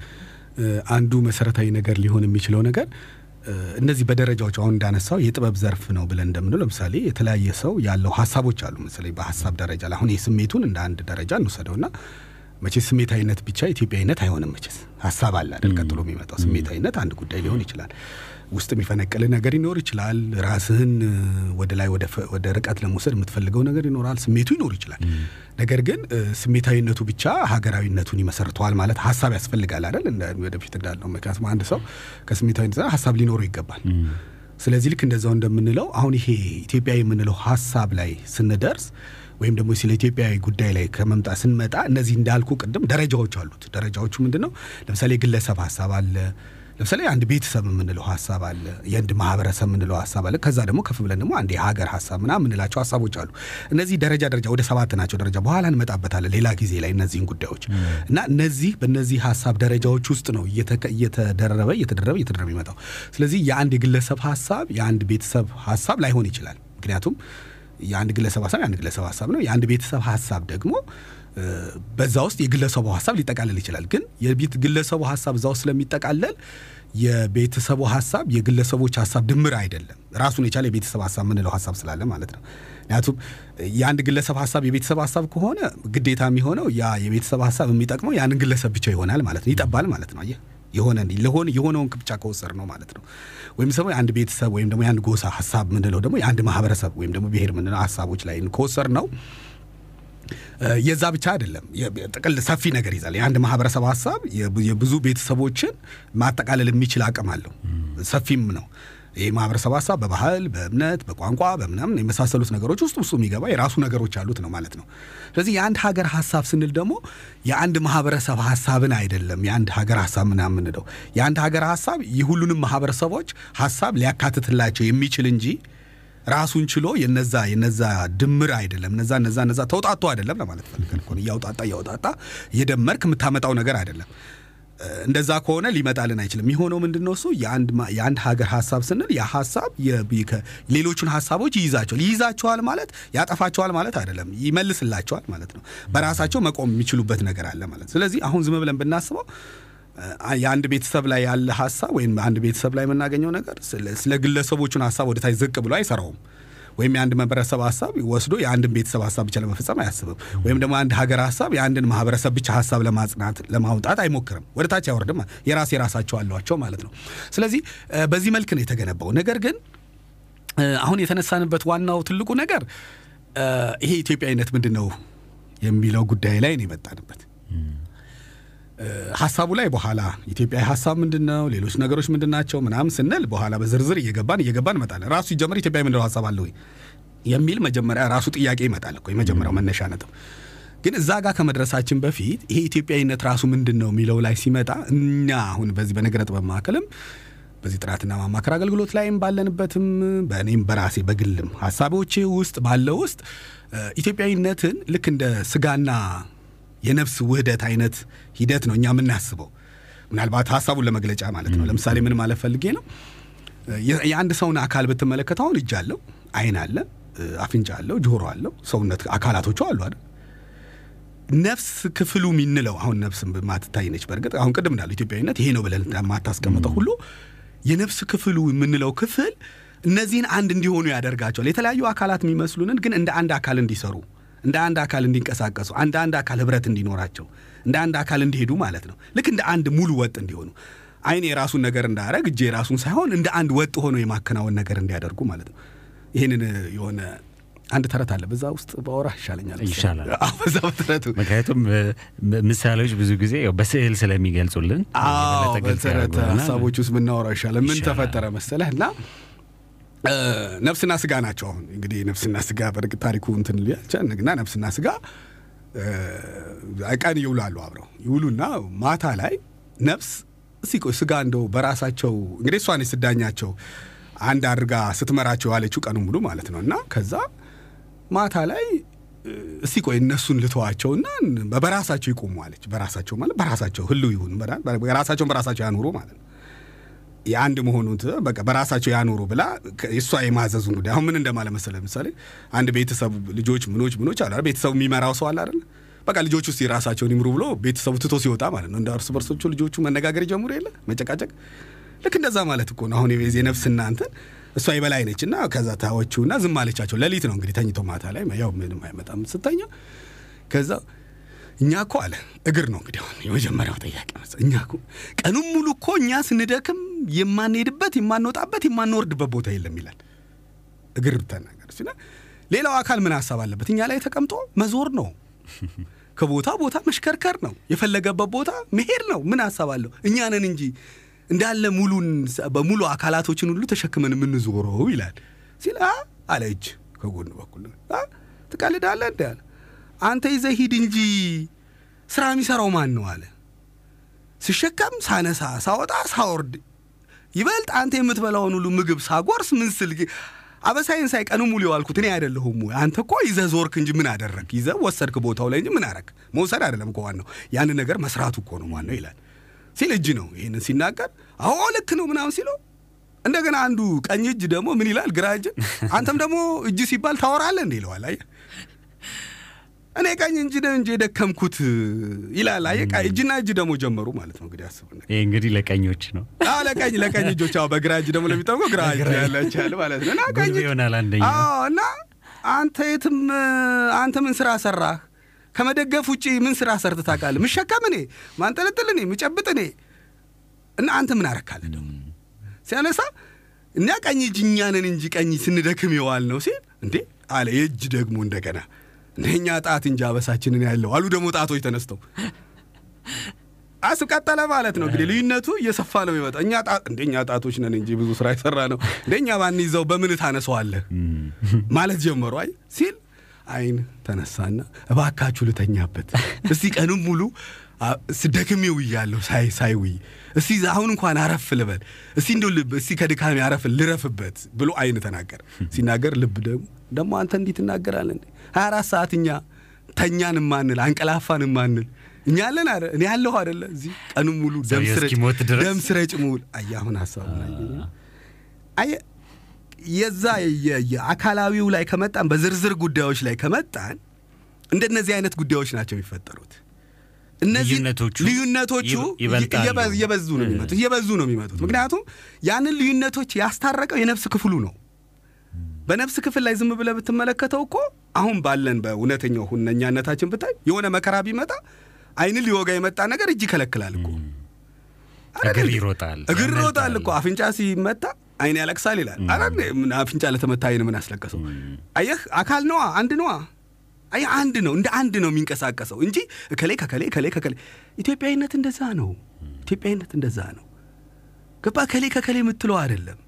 አንዱ መሰረታዊ ነገር ሊሆን የሚችለው ነገር እነዚህ በደረጃዎች አሁን እንዳነሳው የጥበብ ዘርፍ ነው ብለን እንደምንለው ለምሳሌ የተለያየ ሰው ያለው ሀሳቦች አሉ። መሰለኝ በሀሳብ ደረጃ ላይ አሁን የስሜቱን እንደ አንድ ደረጃ እንውሰደውና መቼስ ስሜታዊነት ብቻ ኢትዮጵያዊነት አይሆንም። መቼስ ሀሳብ አለ አይደል? ቀጥሎ የሚመጣው ስሜታዊነት አንድ ጉዳይ ሊሆን ይችላል። ውስጥ የሚፈነቅል ነገር ይኖር ይችላል። ራስህን ወደ ላይ ወደ ርቀት ለመውሰድ የምትፈልገው ነገር ይኖራል። ስሜቱ ይኖር ይችላል። ነገር ግን ስሜታዊነቱ ብቻ ሀገራዊነቱን ይመሰርተዋል ማለት ሀሳብ ያስፈልጋል አይደል? ወደፊት እንዳለው ምክንያቱም አንድ ሰው ከስሜታዊነት ሀሳብ ሊኖረው ይገባል። ስለዚህ ልክ እንደዛው እንደምንለው አሁን ይሄ ኢትዮጵያ የምንለው ሀሳብ ላይ ስንደርስ ወይም ደግሞ ስለ ኢትዮጵያዊ ጉዳይ ላይ ከመምጣት ስንመጣ እነዚህ እንዳልኩ ቅድም ደረጃዎች አሉት። ደረጃዎቹ ምንድን ነው? ለምሳሌ የግለሰብ ሀሳብ አለ። ለምሳሌ አንድ ቤተሰብ የምንለው ሀሳብ አለ። የአንድ ማህበረሰብ የምንለው ሀሳብ አለ። ከዛ ደግሞ ከፍ ብለን ደግሞ አንድ የሀገር ሀሳብ ምናምን የምንላቸው ሀሳቦች አሉ። እነዚህ ደረጃ ደረጃ ወደ ሰባት ናቸው። ደረጃ በኋላ እንመጣበታለን ሌላ ጊዜ ላይ እነዚህን ጉዳዮች እና እነዚህ በእነዚህ ሀሳብ ደረጃዎች ውስጥ ነው እየተደረበ እየተደረበ እየተደረበ የሚመጣው። ስለዚህ የአንድ የግለሰብ ሀሳብ የአንድ ቤተሰብ ሀሳብ ላይሆን ይችላል። ምክንያቱም የአንድ ግለሰብ ሀሳብ የአንድ ግለሰብ ሀሳብ ነው። የአንድ ቤተሰብ ሀሳብ ደግሞ በዛ ውስጥ የግለሰቡ ሀሳብ ሊጠቃለል ይችላል። ግን የቤት ግለሰቡ ሀሳብ እዛ ውስጥ ስለሚጠቃለል የቤተሰቡ ሀሳብ የግለሰቦች ሀሳብ ድምር አይደለም። ራሱን የቻለ የቤተሰብ ሀሳብ የምንለው ሀሳብ ስላለ ማለት ነው። ምክንያቱም የአንድ ግለሰብ ሀሳብ የቤተሰብ ሀሳብ ከሆነ ግዴታ የሚሆነው ያ የቤተሰብ ሀሳብ የሚጠቅመው ያንን ግለሰብ ብቻ ይሆናል ማለት ነው። ይጠባል ማለት ነው። አየህ የሆነ ለሆነ የሆነውን ብቻ ከወሰድ ነው ማለት ነው። ወይም ደግሞ የአንድ ቤተሰብ ወይም ደግሞ የአንድ ጎሳ ሀሳብ ምንለው ደግሞ የአንድ ማህበረሰብ ወይም ደግሞ ብሔር ምንለው ሀሳቦች ላይ ከወሰድ ነው የዛ ብቻ አይደለም። ጥቅል ሰፊ ነገር ይዛል። የአንድ ማህበረሰብ ሀሳብ የብ- የብዙ ቤተሰቦች ማጠቃለል የሚችል አቅም አለው። ሰፊም ነው። ይህ ማህበረሰብ ሀሳብ በባህል፣ በእምነት፣ በቋንቋ፣ በምናምን የመሳሰሉት ነገሮች ውስጥ ውስጡ የሚገባ የራሱ ነገሮች አሉት ነው ማለት ነው። ስለዚህ የአንድ ሀገር ሀሳብ ስንል ደግሞ የአንድ ማህበረሰብ ሀሳብን አይደለም የአንድ ሀገር ሀሳብ ምናምን የአንድ ሀገር ሀሳብ የሁሉንም ማህበረሰቦች ሀሳብ ሊያካትትላቸው የሚችል እንጂ ራሱን ችሎ የነዛ የነዛ ድምር አይደለም። እነዛ እነዛ እነዛ ተውጣቶ አይደለም ለማለት ፈልገን ነው። እያውጣጣ እያውጣጣ እየደመርክ የምታመጣው ነገር አይደለም። እንደዛ ከሆነ ሊመጣልን አይችልም። የሚሆነው ምንድን ነው? እሱ የአንድ ሀገር ሀሳብ ስንል ያ ሌሎቹን ሀሳቦች ይይዛቸዋል። ይይዛቸዋል ማለት ያጠፋቸዋል ማለት አይደለም፣ ይመልስላቸዋል ማለት ነው። በራሳቸው መቆም የሚችሉበት ነገር አለ ማለት። ስለዚህ አሁን ዝም ብለን ብናስበው የአንድ ቤተሰብ ላይ ያለ ሀሳብ ወይም አንድ ቤተሰብ ላይ የምናገኘው ነገር ስለ- ግለሰቦቹን ሀሳብ ወደ ታች ዝቅ ብሎ አይሰራውም። ወይም የአንድ ማህበረሰብ ሀሳብ ወስዶ የአንድን ቤተሰብ ሀሳብ ብቻ ለመፈጸም አያስብም። ወይም ደግሞ አንድ ሀገር ሀሳብ የአንድን ማህበረሰብ ብቻ ሀሳብ ለማጽናት ለማውጣት አይሞክርም። ወደ ታች አይወርድም። የራስ የራሳቸው አሏቸው ማለት ነው። ስለዚህ በዚህ መልክ ነው የተገነባው። ነገር ግን አሁን የተነሳንበት ዋናው ትልቁ ነገር ይሄ ኢትዮጵያዊነት ምንድን ነው የሚለው ጉዳይ ላይ ነው የመጣንበት። ሀሳቡ ላይ በኋላ ኢትዮጵያዊ ሀሳብ ምንድን ነው፣ ሌሎች ነገሮች ምንድን ናቸው ምናምን ስንል በኋላ በዝርዝር እየገባን እየገባን እንመጣለን። ራሱ ሲጀመር ኢትዮጵያዊ ምንድነው ሀሳብ አለ ወይ የሚል መጀመሪያ ራሱ ጥያቄ ይመጣል እኮ የመጀመሪያው መነሻ ነጥብ። ግን እዛ ጋር ከመድረሳችን በፊት ይሄ ኢትዮጵያዊነት ራሱ ምንድን ነው የሚለው ላይ ሲመጣ እኛ አሁን በዚህ በነገረ ጥበብ ማዕከልም በዚህ ጥናትና ማማከር አገልግሎት ላይም ባለንበትም በእኔም በራሴ በግልም ሀሳቦቼ ውስጥ ባለው ውስጥ ኢትዮጵያዊነትን ልክ እንደ ስጋና የነፍስ ውህደት አይነት ሂደት ነው እኛ የምናስበው። ምናልባት ሀሳቡን ለመግለጫ ማለት ነው። ለምሳሌ ምን ማለት ፈልጌ ነው? የአንድ ሰውን አካል ብትመለከተው አሁን እጅ አለው፣ አይን አለ፣ አፍንጫ አለው፣ ጆሮ አለው፣ ሰውነት አካላቶቹ አሉ አይደል? ነፍስ ክፍሉ የሚንለው አሁን ነፍስ ማትታይ ነች። በእርግጥ አሁን ቅድም እንዳለው ኢትዮጵያዊነት ይሄ ነው ብለን ማታስቀምጠው ሁሉ የነፍስ ክፍሉ የምንለው ክፍል እነዚህን አንድ እንዲሆኑ ያደርጋቸዋል። የተለያዩ አካላት የሚመስሉንን ግን እንደ አንድ አካል እንዲሰሩ፣ እንደ አንድ አካል እንዲንቀሳቀሱ፣ እንደ አንድ አካል ህብረት እንዲኖራቸው፣ እንደ አንድ አካል እንዲሄዱ ማለት ነው። ልክ እንደ አንድ ሙሉ ወጥ እንዲሆኑ አይን የራሱን ነገር እንዳያደርግ እጅ የራሱን ሳይሆን እንደ አንድ ወጥ ሆኖ የማከናወን ነገር እንዲያደርጉ ማለት ነው። ይህንን የሆነ አንድ ተረት አለ። በዛ ውስጥ ባወራ ይሻለኛል። ይሻላል። በዛ በተረቱ ምክንያቱም ምሳሌዎች ብዙ ጊዜ በስዕል ስለሚገልጹልን በተረት ሀሳቦች ውስጥ ብናወራው ይሻላል። ምን ተፈጠረ መሰለህ እና ነፍስና ስጋ ናቸው። አሁን እንግዲህ ነፍስና ስጋ በእርግጥ ታሪኩ እንትን ሊያቻንግና ነፍስና ስጋ ቀን ይውላሉ አብረው ይውሉና ማታ ላይ ነፍስ ቆይ ስጋ እንደው በራሳቸው እንግዲህ እሷን ስዳኛቸው አንድ አድርጋ ስትመራቸው ያለችው ቀኑ ሙሉ ማለት ነው እና ከዛ ማታ ላይ እስቲ ቆይ እነሱን ልተዋቸውና በራሳቸው ይቆሙ አለች። በራሳቸው ማለት በራሳቸው ህልው ይሁን በራ- በራሳቸውን በራሳቸው ያኑሩ ማለት ነው። የአንድ መሆኑን በቃ በራሳቸው ያኑሩ ብላ እሷ የማዘዙን ጉዳይ አሁን ምን እንደማለ መሰለህ፣ ለምሳሌ አንድ ቤተሰብ ልጆች ምኖች ምኖች አሉ? ቤተሰቡ የሚመራው ሰው አለ አይደል? በቃ ልጆቹ ውስጥ የራሳቸውን ይምሩ ብሎ ቤተሰቡ ትቶ ሲወጣ ማለት ነው እንደ እርስ በርሶቹ ልጆቹ መነጋገር ይጀምሩ የለ መጨቃጨቅ። ልክ እንደዛ ማለት እኮ ነው። አሁን የቤዝ የነፍስና እንትን እሷ የበላይ ነች እና ከዛ ታዎቹና ዝም አለቻቸው። ሌሊት ነው እንግዲህ ተኝቶ ማታ ላይ ያው ምንም አይመጣም ስተኛ ከዛ እኛ እኮ አለ እግር ነው እንግዲህ አሁን የመጀመሪያው ጥያቄ መሰ እኛ እኮ ቀኑን ሙሉ እኮ እኛ ስንደክም የማንሄድበት የማንወጣበት የማንወርድበት ቦታ የለም ይላል። እግር ተናገር ሲለ ሌላው አካል ምን ሀሳብ አለበት? እኛ ላይ ተቀምጦ መዞር ነው፣ ከቦታ ቦታ መሽከርከር ነው፣ የፈለገበት ቦታ መሄድ ነው። ምን ሀሳብ አለው? እኛ ነን እንጂ እንዳለ ሙሉን በሙሉ አካላቶችን ሁሉ ተሸክመን የምንዞረው ይላል ሲል አለ እጅ ከጎን በኩል አ ትቀልዳለህ እንደ አለ አንተ ይዘህ ሂድ እንጂ ስራ የሚሰራው ማን ነው አለ። ስሸከም ሳነሳ ሳወጣ ሳወርድ ይበልጥ አንተ የምትበላውን ሁሉ ምግብ ሳጎርስ ምን ስል አበሳይን ሳይ ቀኑ ሙሉ የዋልኩት እኔ አይደለሁም ወይ? አንተ እኮ ይዘህ ዞርክ እንጂ ምን አደረግ? ይዘህ ወሰድክ ቦታው ላይ እንጂ ምን አረግ? መውሰድ አይደለም እኮ ዋናው። ያንን ነገር መስራቱ እኮ ነው ዋናው ይላል። ሲል እጅ ነው ይህንን ሲናገር። አዎ ልክ ነው ምናምን ሲለው እንደገና አንዱ ቀኝ እጅ ደግሞ ምን ይላል? ግራ እጅ አንተም ደግሞ እጅ ሲባል ታወራለህ እንዴ? ይለዋል። አየህ እኔ ቀኝ እንጂ ነው እንጂ የደከምኩት ይላል። አየህ ቀ- እጅና እጅ ደግሞ ጀመሩ ማለት ነው እንግዲህ አስብ ይህ እንግዲህ ለቀኞች ነው። አዎ ለቀኝ ለቀኝ እጆች አዎ በግራ እጅ ደግሞ ለሚጠቁ ግራ እጅ ያላቻል ማለት ነው። እና ቀኝ ይሆናል አንደኛው። አዎ እና አንተ የትም አንተ ምን ስራ ሰራህ? ከመደገፍ ውጪ ምን ስራ ሰርተህ ታውቃለህ? ምሸከም እኔ ማንጠለጥል እኔ ምጨብጥ እኔ። እና አንተ ምን አረካለህ ደግሞ? ሲያነሳ እኛ ቀኝ እጅ እኛ ነን እንጂ ቀኝ ስንደክም የዋል ነው ሲል እንዴ አለ የእጅ ደግሞ እንደገና እንደኛ ጣት እንጂ አበሳችንን ያለው አሉ ደግሞ ጣቶች ተነስተው። አሱ ቀጠለ ማለት ነው እንግዲህ ልዩነቱ እየሰፋ ነው የሚመጣው። እኛ ጣት እንደኛ ጣቶች ነን እንጂ ብዙ ስራ የሰራ ነው እንደኛ ባን ይዘው በምን ታነሰዋለህ ማለት ጀመሩ አይ ሲል አይን ተነሳና እባካችሁ ልተኛበት። እስቲ ቀኑን ሙሉ ስደክሜ ውያለሁ ሳይ ሳይ ውይ እስቲ አሁን እንኳን አረፍ ልበል። እስቲ እንደው ልብ እስቲ ከድካሜ አረፍ ልረፍበት ብሎ አይን ተናገር ሲናገር ልብ ደግሞ ደግሞ አንተ እንዲህ ትናገራለህ ሀያ አራት ሰዓት እኛ ተኛን ማንል አንቀላፋን ማንል። እኛ አለን አለ እኔ ያለሁ አደለ እዚህ ቀኑን ሙሉ ደም ስረጭ አሁን ሀሳቡን አየህ አየህ የዛ የአካላዊው ላይ ከመጣን በዝርዝር ጉዳዮች ላይ ከመጣን እንደነዚህ አይነት ጉዳዮች ናቸው የሚፈጠሩት። እነዚህ ልዩነቶቹ እየበዙ ነው የሚመጡት እየበዙ ነው የሚመጡት። ምክንያቱም ያንን ልዩነቶች ያስታረቀው የነፍስ ክፍሉ ነው። በነፍስ ክፍል ላይ ዝም ብለህ ብትመለከተው እኮ አሁን ባለን በእውነተኛው ሁነኛነታችን ብታይ የሆነ መከራ ቢመጣ አይንን ሊወጋ የመጣ ነገር እጅ ይከለክላል እኮ እግር ይሮጣል፣ እግር ይሮጣል እኮ አፍንጫ ሲመታ አይን ያለቅሳል ይላል። ምን አፍንጫ ለተመታ አይን ምን አስለቀሰው? አየህ አካል ነዋ፣ አንድ ነዋ። አየህ አንድ ነው፣ እንደ አንድ ነው የሚንቀሳቀሰው እንጂ እከሌ ከከሌ ከሌ ከከሌ። ኢትዮጵያዊነት እንደዛ ነው። ኢትዮጵያዊነት እንደዛ ነው። ገባ? ከሌ ከከሌ የምትለው አይደለም።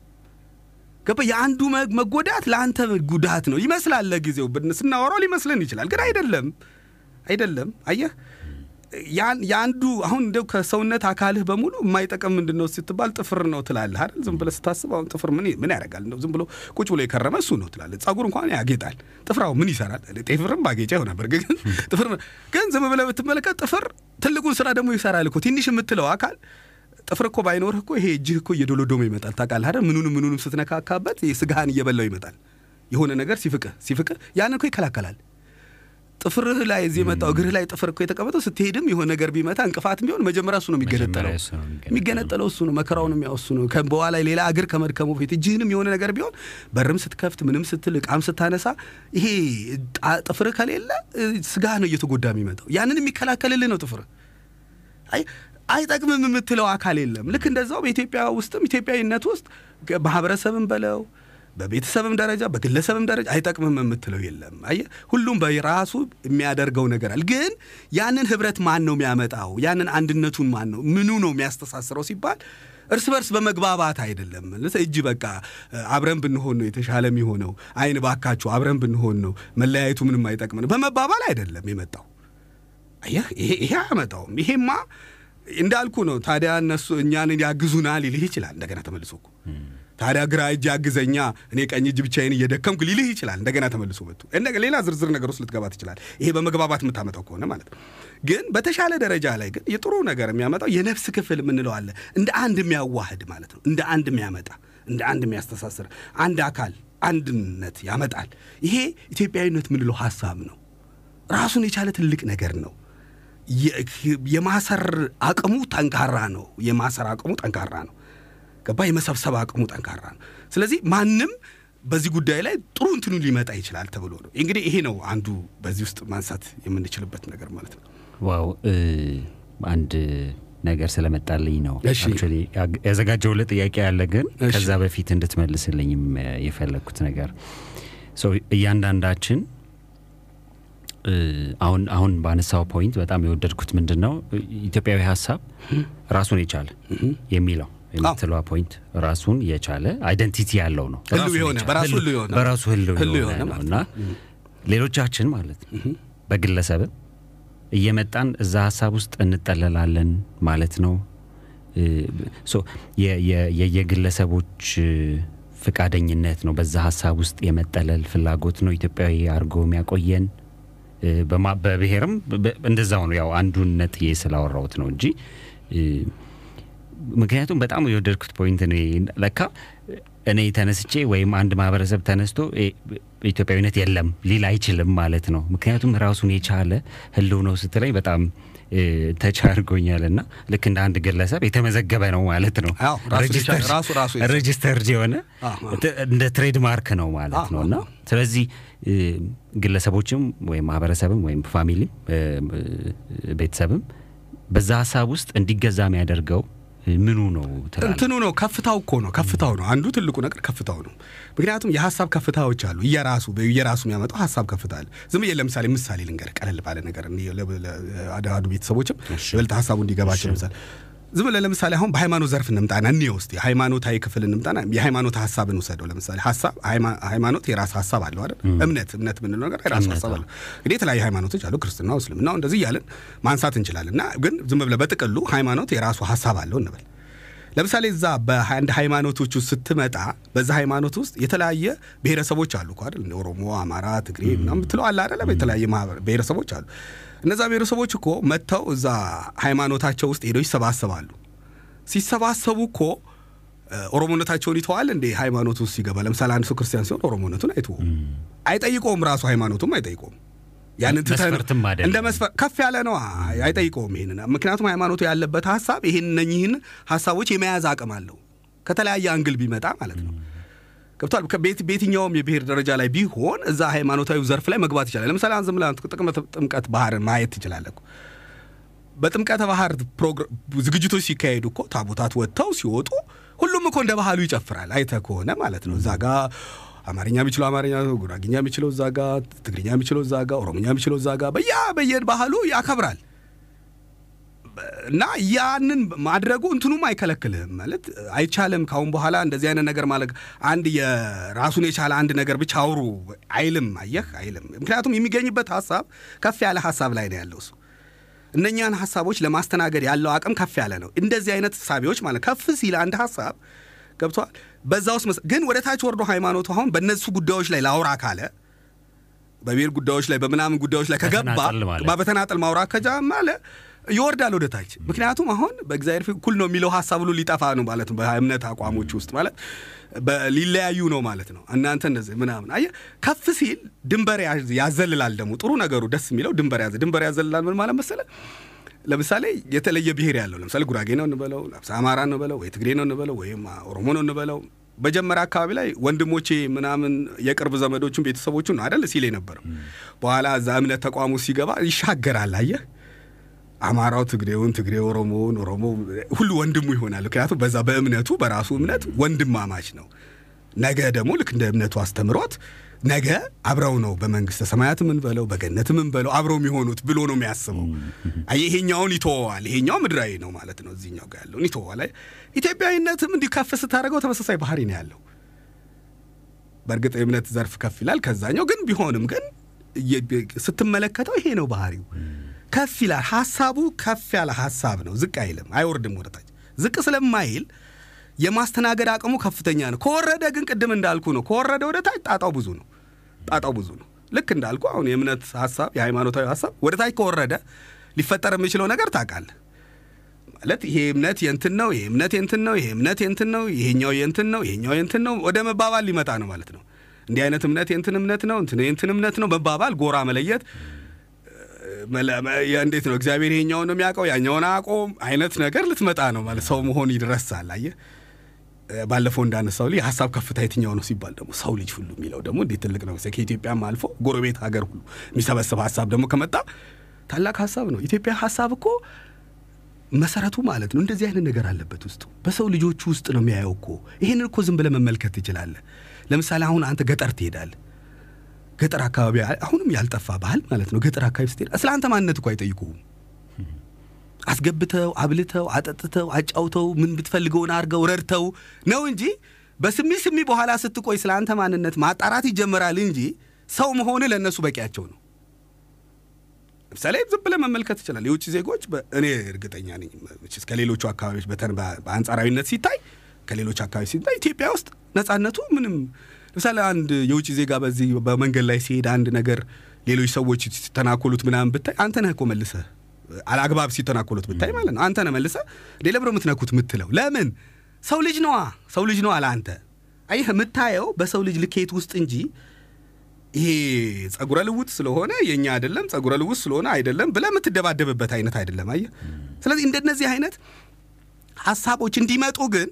ገባ? የአንዱ መጎዳት ለአንተ ጉዳት ነው ይመስላል። ለጊዜው ብን- ስናወራው ሊመስለን ይችላል፣ ግን አይደለም፣ አይደለም። አየህ የአንዱ አሁን እንደው ከሰውነት አካልህ በሙሉ የማይጠቅም ምንድን ነው ስትባል ጥፍር ነው ትላለህ አይደል? ዝም ብለህ ስታስብ አሁን ጥፍር ምን ምን ያደርጋል? እንደው ዝም ብሎ ቁጭ ብሎ የከረመ እሱ ነው ትላለህ። ጸጉር እንኳን ያጌጣል። ጥፍራው ምን ይሰራል? ጥፍርም ባጌጫ ይሆን ነበር፣ ግን ጥፍር ግን ዝም ብለህ ብትመለከት ጥፍር ትልቁን ስራ ደግሞ ይሰራል እኮ። ትንሽ የምትለው አካል ጥፍር እኮ ባይኖርህ እኮ ይሄ እጅህ እኮ እየዶሎዶመ ይመጣል። ታውቃለህ አይደል? ምኑንም ምኑንም ስትነካካበት ስጋህን እየበላው ይመጣል። የሆነ ነገር ሲፍቅህ ሲፍቅህ ያንን እኮ ይከላከላል። ጥፍርህ ላይ እዚህ የመጣው እግርህ ላይ ጥፍር እኮ የተቀመጠው ስትሄድም የሆነ ነገር ቢመታ እንቅፋትም ቢሆን መጀመሪያ እሱ ነው የሚገነጠለው። የሚገነጠለው። እሱ ነው። መከራውን የሚያው እሱ ነው። በኋላ ሌላ እግር ከመድከሙ በፊት እጅህንም የሆነ ነገር ቢሆን በርም ስትከፍት ምንም ስትል እቃም ስታነሳ ይሄ ጥፍርህ ከሌለ ስጋህ ነው እየተጎዳ የሚመጣው። ያንን የሚከላከልልህ ነው ጥፍርህ። አይ አይጠቅምም የምትለው አካል የለም። ልክ እንደዛው በኢትዮጵያ ውስጥም ኢትዮጵያዊነት ውስጥ ማህበረሰብም በለው በቤተሰብም ደረጃ በግለሰብም ደረጃ አይጠቅምም የምትለው የለም። አየህ ሁሉም በራሱ የሚያደርገው ነገር አለ። ግን ያንን ህብረት ማን ነው የሚያመጣው? ያንን አንድነቱን ማን ነው ምኑ ነው የሚያስተሳስረው ሲባል እርስ በርስ በመግባባት አይደለም። እጅ በቃ አብረን ብንሆን ነው የተሻለ የሚሆነው። አይን ባካችሁ አብረን ብንሆን ነው መለያየቱ ምንም አይጠቅምን በመባባል አይደለም የመጣው። አየህ ይሄ አያመጣውም። ይሄማ እንዳልኩ ነው። ታዲያ እነሱ እኛን ያግዙናል ሊልህ ይችላል። እንደገና ተመልሶ እኮ ታዲያ ግራ እጅ ያግዘኛ እኔ ቀኝ እጅ ብቻዬን እየደከምኩ ሊልህ ይችላል። እንደገና ተመልሶ እንደ ሌላ ዝርዝር ነገር ውስጥ ልትገባ ትችላል። ይሄ በመግባባት የምታመጣው ከሆነ ማለት ነው። ግን በተሻለ ደረጃ ላይ ግን የጥሩ ነገር የሚያመጣው የነፍስ ክፍል የምንለው አለ። እንደ አንድ የሚያዋህድ ማለት ነው። እንደ አንድ የሚያመጣ እንደ አንድ የሚያስተሳስር አንድ አካል አንድነት ያመጣል። ይሄ ኢትዮጵያዊነት የምንለው ሀሳብ ነው። ራሱን የቻለ ትልቅ ነገር ነው። የማሰር አቅሙ ጠንካራ ነው። የማሰር አቅሙ ጠንካራ ነው። ገባ? የመሰብሰብ አቅሙ ጠንካራ ነው። ስለዚህ ማንም በዚህ ጉዳይ ላይ ጥሩ እንትኑ ሊመጣ ይችላል ተብሎ ነው እንግዲህ ይሄ ነው አንዱ በዚህ ውስጥ ማንሳት የምንችልበት ነገር ማለት ነው። wow አንድ ነገር ስለመጣልኝ ነው እሺ። actually ያዘጋጀውለት ጥያቄ ያለ ግን ከዛ በፊት እንድትመልስልኝም የፈለግኩት ነገር so እያንዳንዳችን አሁን አሁን ባነሳው point በጣም የወደድኩት ምንድን ነው ኢትዮጵያዊ ሀሳብ ራሱን የቻለ የሚለው የምትለዋ point ራሱን የቻለ identity ያለው ነው። በራሱ ህልው- የሆነ ነው እና ሌሎቻችን ማለት ነው በግለሰብም እየመጣን እዛ ሀሳብ ውስጥ እንጠለላለን ማለት ነው። እ፣ so የ- የ- የየግለሰቦች እ፣ ፍቃደኝነት ነው በዛ ሀሳብ ውስጥ የመጠለል ፍላጎት ነው ኢትዮጵያዊ አድርጎ የሚያቆየን። በብሔርም እንደዛው ነው። ያው አንዱን ነጥዬ ስላወራሁት ነው እንጂ ምክንያቱም በጣም የወደድኩት point ነው። ለካ እኔ ተነስቼ ወይም አንድ ማህበረሰብ ተነስቶ ኢትዮጵያዊነት የለም ሊል አይችልም ማለት ነው። ምክንያቱም ራሱን የቻለ ህልው ነው ስትለኝ በጣም touch አድርጎኛል እና ልክ እንደ አንድ ግለሰብ የተመዘገበ ነው ማለት ነው። registered የሆነ እንደ trade mark ነው ማለት ነው እና ስለዚህ ግለሰቦችም ወይም ማህበረሰብም ወይም family ም ቤተሰብም በዛ ሀሳብ ውስጥ እንዲገዛ የሚያደርገው ምኑ ነው? እንትኑ ነው ከፍታው እኮ ነው ከፍታው ነው። አንዱ ትልቁ ነገር ከፍታው ነው። ምክንያቱም የሀሳብ ከፍታዎች አሉ። እየራሱ እየራሱ የሚያመጣው ሀሳብ ከፍታ አለ። ዝም ብዬ ለምሳሌ ምሳሌ ልንገር ቀለል ባለ ነገር አድሃዱ ቤተሰቦችም ይበልጥ ሀሳቡ እንዲገባቸው ምሳሌ ዝም ብለህ ለምሳሌ አሁን በሃይማኖት ዘርፍ እንምጣና እኔ ውስጥ የሃይማኖታዊ ክፍል እንምጣና የሃይማኖት ሀሳብን ውሰደው። ለምሳሌ ሀሳብ ሃይማ- ሃይማኖት የራስ ሀሳብ አለው አይደል? እምነት እምነት የምንለው ነገር የራሱ ሀሳብ አለው። እንግዲህ የተለያዩ ሃይማኖቶች አሉ ክርስትናው እስልምናው እንደዚህ እያለን ማንሳት እንችላለን። እና ግን ዝም ብለህ በጥቅሉ ሃይማኖት የራሱ ሀሳብ አለው እንበል። ለምሳሌ እዛ በአንድ ሃይማኖቶች ውስጥ ስትመጣ በዛ ሃይማኖት ውስጥ የተለያየ ብሔረሰቦች አሉ አይደል? ኦሮሞ፣ አማራ፣ ትግሬ ምናምን ብትለው አለ አይደለ? የተለያየ ብሔረሰቦች አሉ። እነዛ ብሔረሰቦች እኮ መጥተው እዛ ሃይማኖታቸው ውስጥ ሄደው ይሰባሰባሉ። ሲሰባሰቡ እኮ ኦሮሞነታቸውን ይተዋል እንዴ? ሃይማኖቱ ውስጥ ሲገባ ለምሳሌ አንድ ሰው ክርስቲያን ሲሆን ኦሮሞነቱን አይተውም፣ አይጠይቀውም። ራሱ ሃይማኖቱም አይጠይቀውም። ያንን አይደለም። እንደ መስፈርት ከፍ ያለ ነው አይጠይቀውም። ይሄንን ምክንያቱም ሃይማኖቱ ያለበት ሀሳብ ይህን እነኚህን ሀሳቦች የመያዝ አቅም አለው ከተለያየ angle ቢመጣ ማለት ነው። ገብቷል። በየትኛውም የብሔር ደረጃ ላይ ቢሆን እዛ ሃይማኖታዊ ዘርፍ ላይ መግባት ይችላል። ለምሳሌ አንድ ዝም ብለህ ጥቅመ ጥምቀት ባህርን ማየት ትችላለህ በጥምቀተ ባህር ዝግጅቶች ሲካሄዱ እኮ ታቦታት ወጥተው ሲወጡ ሁሉም እኮ እንደ ባህሉ ይጨፍራል። አይተህ ከሆነ ማለት ነው። እዛ ጋ አማርኛ የሚችለው አማርኛ፣ ጉራግኛ የሚችለው እዛ ጋ፣ ትግርኛ የሚችለው እዛ ጋ፣ ኦሮምኛ የሚችለው እዛ ጋ በያ በየባህሉ ያከብራል። እና ያንን ማድረጉ እንትኑም አይከለክልህም ማለት አይቻልም። ካሁን በኋላ እንደዚህ አይነት ነገር ማለት አንድ የራሱን የቻለ አንድ ነገር ብቻ አውሩ አይልም። አየህ አይልም። ምክንያቱም የሚገኝበት ሀሳብ ከፍ ያለ ሀሳብ ላይ ነው ያለው እሱ እነኛን ሀሳቦች ለማስተናገድ ያለው አቅም ከፍ ያለ ነው። እንደዚህ አይነት ሳቢዎች ማለት ከፍ ሲል አንድ ሀሳብ ገብቷል። በዛ ውስጥ መስ- ግን ወደ ታች ወርዶ ሃይማኖቱ አሁን በእነሱ ጉዳዮች ላይ ላውራ ካለ በብሔር ጉዳዮች ላይ በምናምን ጉዳዮች ላይ ከገባ በተናጠል ማውራት ከጀመረ ይወርዳል ወደ ታች። ምክንያቱም አሁን በእግዚአብሔር እኩል ነው የሚለው ሀሳብ ሁሉ ሊጠፋ ነው ማለት ነው። በእምነት አቋሞች ውስጥ ማለት ሊለያዩ ነው ማለት ነው። እናንተ እንደዚህ ምናምን አየህ፣ ከፍ ሲል ድንበር ያዘልላል። ደግሞ ጥሩ ነገሩ ደስ የሚለው ድንበር ያዘ ድንበር ያዘልላል ምን ማለት መሰለህ? ለምሳሌ የተለየ ብሔር ያለው ለምሳሌ ጉራጌ ነው እንበለው፣ አማራ እንበለው፣ ወይ ትግሬ ነው እንበለው፣ ወይም ኦሮሞ ነው እንበለው መጀመሪያ አካባቢ ላይ ወንድሞቼ ምናምን የቅርብ ዘመዶቹን ቤተሰቦቹን ነው አይደል ሲል የነበረው። በኋላ እዛ እምነት ተቋሙ ሲገባ ይሻገራል። አየህ አማራው ትግሬውን፣ ትግሬ ኦሮሞውን፣ ኦሮሞ ሁሉ ወንድሙ ይሆናል። ምክንያቱም በዛ በእምነቱ በራሱ እምነት ወንድማማች ነው። ነገ ደግሞ ልክ እንደ እምነቱ አስተምሮት ነገ አብረው ነው በመንግስተ ሰማያት ምን በለው በገነት ምን በለው አብረው የሚሆኑት ብሎ ነው የሚያስበው። ይሄኛውን ይተወዋል። ይሄኛው ምድራዊ ነው ማለት ነው። እዚህኛው ጋር ያለውን ይተወዋል። ኢትዮጵያዊነትም እንዲህ ከፍ ስታደርገው ተመሳሳይ ባህሪ ነው ያለው። በእርግጥ የእምነት ዘርፍ ከፍ ይላል ከዛኛው፣ ግን ቢሆንም ግን ስትመለከተው ይሄ ነው ባህሪው። ከፍ ይላል። ሀሳቡ ከፍ ያለ ሀሳብ ነው። ዝቅ አይልም፣ አይወርድም ወደታች። ዝቅ ስለማይል የማስተናገድ አቅሙ ከፍተኛ ነው። ከወረደ ግን ቅድም እንዳልኩ ነው። ከወረደ ወደ ታች ጣጣው ብዙ ነው። ጣጣው ብዙ ነው። ልክ እንዳልኩ አሁን የእምነት ሀሳብ የሃይማኖታዊ ሀሳብ ወደ ታች ከወረደ ሊፈጠር የሚችለው ነገር ታውቃለህ። ማለት ይሄ እምነት የእንትን ነው፣ ይሄ እምነት የእንትን ነው፣ ይሄ እምነት የእንትን ነው፣ ይሄኛው የእንትን ነው፣ ይሄኛው የእንትን ነው፣ ወደ መባባል ሊመጣ ነው ማለት ነው። እንዲህ አይነት እምነት የእንትን እምነት ነው፣ እንትን የእንትን እምነት ነው መባባል፣ ጎራ መለየት እንዴት ነው እግዚአብሔር ይሄኛውን ነው የሚያውቀው ያኛውን አቆም አይነት ነገር ልትመጣ ነው ማለት ሰው መሆን ይረሳል። አየህ ባለፈው እንዳነሳው ልጅ የሀሳብ ከፍታ የትኛው ነው ሲባል ደግሞ ሰው ልጅ ሁሉ የሚለው ደግሞ እንዴት ትልቅ ነው ከኢትዮጵያም አልፎ ጎረቤት ሀገር ሁሉ የሚሰበስብ ሀሳብ ደግሞ ከመጣ ታላቅ ሀሳብ ነው። ኢትዮጵያ ሀሳብ እኮ መሰረቱ ማለት ነው እንደዚህ አይነት ነገር አለበት ውስጡ በሰው ልጆቹ ውስጥ ነው የሚያየው እኮ ይህንን እኮ ዝም ብለህ መመልከት ትችላለህ። ለምሳሌ አሁን አንተ ገጠር ትሄዳለህ። ገጠር አካባቢ አሁንም ያልጠፋ ባህል ማለት ነው። ገጠር አካባቢ ስትሄድ ስለ አንተ ማንነት እኮ አይጠይቁም። አስገብተው አብልተው አጠጥተው አጫውተው ምን ብትፈልገውን አድርገው ረድተው ነው እንጂ በስሚ ስሚ በኋላ ስትቆይ ስለ አንተ ማንነት ማጣራት ይጀመራል እንጂ ሰው መሆን ለእነሱ በቂያቸው ነው። ለምሳሌ ዝም ብለህ መመልከት ይችላል። የውጭ ዜጎች እኔ እርግጠኛ ነኝ ከሌሎቹ አካባቢዎች በተን በአንጻራዊነት ሲታይ ከሌሎች አካባቢ ሲታይ ኢትዮጵያ ውስጥ ነጻነቱ ምንም ለምሳሌ አንድ የውጭ ዜጋ በዚህ በመንገድ ላይ ሲሄድ አንድ ነገር ሌሎች ሰዎች ሲተናኮሉት ምናምን ብታይ አንተ ነህ እኮ መልሰህ አላግባብ ሲተናኮሉት ብታይ ማለት ነው አንተ ነህ መልሰህ እንዴ ለብሮ የምትነኩት የምትለው ለምን ሰው ልጅ ነዋ ሰው ልጅ ነዋ ለአንተ አየህ የምታየው በሰው ልጅ ልኬት ውስጥ እንጂ ይሄ ጸጉረ ልውጥ ስለሆነ የኛ አይደለም ጸጉረ ልውጥ ስለሆነ አይደለም ብለህ የምትደባደብበት አይነት አይደለም። አየህ። ስለዚህ እንደነዚህ አይነት ሀሳቦች እንዲመጡ ግን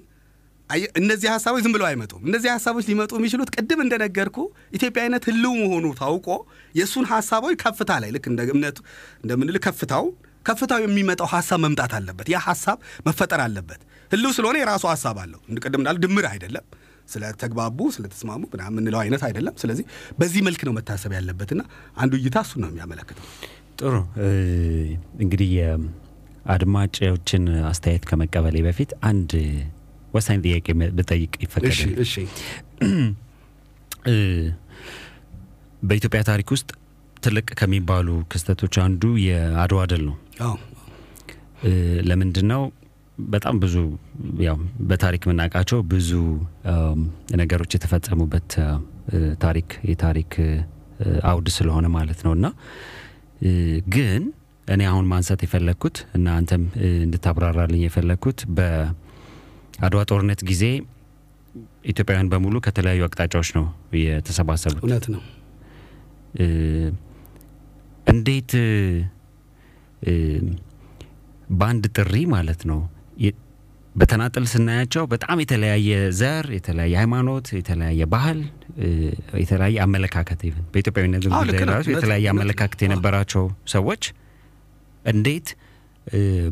እነዚህ ሀሳቦች ዝም ብለው አይመጡም። እነዚህ ሀሳቦች ሊመጡ የሚችሉት ቅድም እንደነገርኩ ኢትዮጵያዊነት ህልው መሆኑ ታውቆ የእሱን ሀሳቦች ከፍታ ላይ ልክ እንደ እምነቱ እንደምንል ከፍታው ከፍታው የሚመጣው ሀሳብ መምጣት አለበት። ያ ሀሳብ መፈጠር አለበት። ህልው ስለሆነ የራሱ ሀሳብ አለው። ቅድም እንዳል ድምር አይደለም ስለተግባቡ ስለተስማሙ ምናምን የምንለው አይነት አይደለም። ስለዚህ በዚህ መልክ ነው መታሰብ ያለበትና አንዱ እይታ እሱን ነው የሚያመለክተው። ጥሩ እንግዲህ የአድማጮችን አስተያየት ከመቀበሌ በፊት አንድ ወሳኝ ጥያቄ ብጠይቅ ይፈቀዳል? እሺ በኢትዮጵያ ታሪክ ውስጥ ትልቅ ከሚባሉ ክስተቶች አንዱ የአድዋ ድል ነው። ለምንድን ነው በጣም ብዙ ያው በታሪክ የምናውቃቸው ብዙ ነገሮች የተፈጸሙበት ታሪክ የታሪክ አውድ ስለሆነ ማለት ነው እና ግን እኔ አሁን ማንሳት የፈለግኩት እና አንተም እንድታብራራልኝ የፈለግኩት በአድዋ ጦርነት ጊዜ ኢትዮጵያውያን በሙሉ ከተለያዩ አቅጣጫዎች ነው የተሰባሰቡት። እውነት ነው። እንዴት በአንድ ጥሪ ማለት ነው በተናጠል ስናያቸው በጣም የተለያየ ዘር፣ የተለያየ ሃይማኖት፣ የተለያየ ባህል፣ የተለያየ አመለካከት even በኢትዮጵያዊነት ራሱ የተለያየ አመለካከት የነበራቸው ሰዎች እንዴት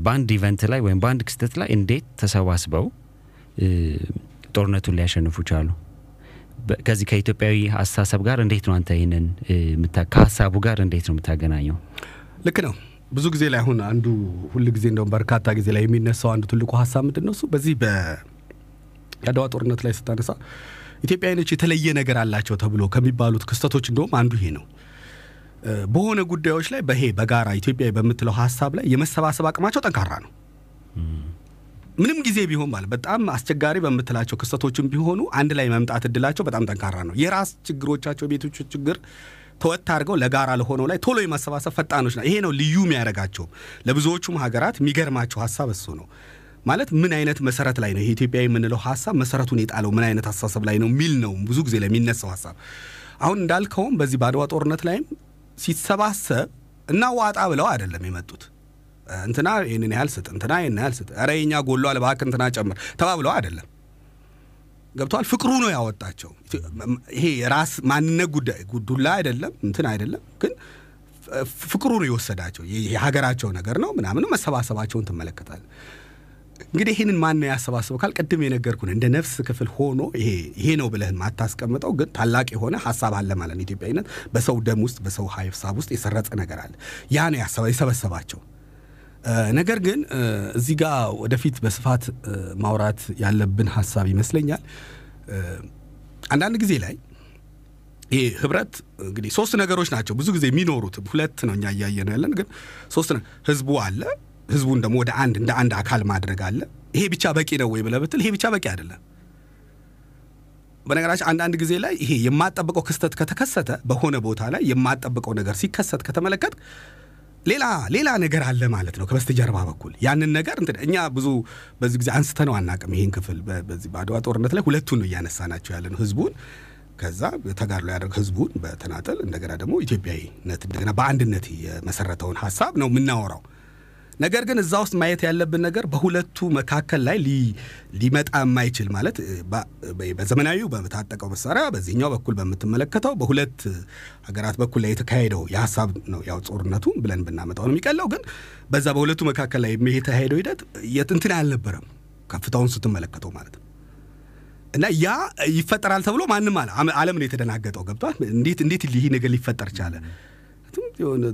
በአንድ event ላይ ወይም በአንድ ክስተት ላይ እንዴት ተሰባስበው ጦርነቱን ሊያሸንፉ ቻሉ? ከዚህ ከኢትዮጵያዊ አስተሳሰብ ጋር እንዴት ነው አንተ ይህንን ከሀሳቡ ጋር እንዴት ነው የምታገናኘው? ልክ ነው። ብዙ ጊዜ ላይ አሁን አንዱ ሁል ጊዜ እንደውም በርካታ ጊዜ ላይ የሚነሳው አንዱ ትልቁ ሀሳብ ምንድን ነው? እሱ በዚህ በየአድዋ ጦርነት ላይ ስታነሳ ኢትዮጵያውያኖች የተለየ ነገር አላቸው ተብሎ ከሚባሉት ክስተቶች እንደውም አንዱ ይሄ ነው። በሆነ ጉዳዮች ላይ በይሄ በጋራ ኢትዮጵያዊ በምትለው ሀሳብ ላይ የመሰባሰብ አቅማቸው ጠንካራ ነው። ምንም ጊዜ ቢሆን ማለት በጣም አስቸጋሪ በምትላቸው ክስተቶችም ቢሆኑ አንድ ላይ መምጣት እድላቸው በጣም ጠንካራ ነው። የራስ ችግሮቻቸው ቤቶች ችግር ተወት አድርገው ለጋራ ለሆነው ላይ ቶሎ የማሰባሰብ ፈጣኖች ነው። ይሄ ነው ልዩ የሚያደርጋቸው። ለብዙዎቹም ሀገራት የሚገርማቸው ሀሳብ እሱ ነው። ማለት ምን አይነት መሰረት ላይ ነው ይሄ ኢትዮጵያ የምንለው ሀሳብ መሰረቱን የጣለው ምን አይነት አስተሳሰብ ላይ ነው የሚል ነው ብዙ ጊዜ ላይ የሚነሳው ሀሳብ። አሁን እንዳልከውም በዚህ በአድዋ ጦርነት ላይም ሲሰባሰብ እና ዋጣ ብለው አይደለም የመጡት እንትና ይህንን ያህል ስጥ፣ እንትና ይህን ያህል ስጥ፣ ኧረ የኛ ጎሏል እባክህ እንትና ጨምር ተባብለው አይደለም። ገብተዋል። ፍቅሩ ነው ያወጣቸው። ይሄ የራስ ማንነት ጉዳይ ጉዱላ አይደለም እንትን አይደለም፣ ግን ፍቅሩ ነው የወሰዳቸው። የሀገራቸው ነገር ነው ምናምን መሰባሰባቸውን ትመለከታል። እንግዲህ ይህንን ማን ነው ያሰባሰበው ካል ቅድም የነገርኩን እንደ ነፍስ ክፍል ሆኖ ይሄ ይሄ ነው ብለህን ማታስቀምጠው ግን ታላቅ የሆነ ሀሳብ አለ ማለት ነው። ኢትዮጵያዊነት በሰው ደም ውስጥ በሰው ሀሳብ ውስጥ የሰረጸ ነገር አለ። ያ ነው የሰበሰባቸው። ነገር ግን እዚህ ጋር ወደፊት በስፋት ማውራት ያለብን ሀሳብ ይመስለኛል። አንዳንድ ጊዜ ላይ ይሄ ህብረት እንግዲህ ሶስት ነገሮች ናቸው ብዙ ጊዜ የሚኖሩት። ሁለት ነው እኛ እያየ ነው ያለን፣ ግን ሶስት ህዝቡ አለ። ህዝቡን ደግሞ ወደ አንድ እንደ አንድ አካል ማድረግ አለ። ይሄ ብቻ በቂ ነው ወይ ብለህ ብትል ይሄ ብቻ በቂ አይደለም። በነገራችን አንዳንድ ጊዜ ላይ ይሄ የማጠብቀው ክስተት ከተከሰተ በሆነ ቦታ ላይ የማጠብቀው ነገር ሲከሰት ከተመለከት ሌላ ሌላ ነገር አለ ማለት ነው ከበስተጀርባ በኩል ያንን ነገር እኛ ብዙ በዚህ ጊዜ አንስተነው አናቅም። ይህን ክፍል በዚህ በአድዋ ጦርነት ላይ ሁለቱን ነው እያነሳናቸው ያለ ነው። ህዝቡን ከዛ ተጋድሎ ያደረግ ህዝቡን በተናጠል እንደገና ደግሞ ኢትዮጵያዊነት እንደገና በአንድነት የመሰረተውን ሀሳብ ነው የምናወራው። ነገር ግን እዛ ውስጥ ማየት ያለብን ነገር በሁለቱ መካከል ላይ ሊመጣ የማይችል ማለት እ፣ በ- በ- በዘመናዊው በታጠቀው መሳሪያ በዚህኛው በኩል በምትመለከተው በሁለት ሀገራት በኩል ላይ የተካሄደው የሀሳብ ነው ያው ጦርነቱ ብለን ብናመጣው ነው የሚቀለው። ግን በዛ በሁለቱ መካከል ላይ የተካሄደው ሂደት የት- እንትን አልነበረም ከፍታውን ስትመለከተው ማለት እና ያ ይፈጠራል ተብሎ ማንም አለ ዓለም ነው የተደናገጠው። ገብቷል። እንዴት እንዴት ይህ ነገር ሊፈጠር ቻለ? የሆነ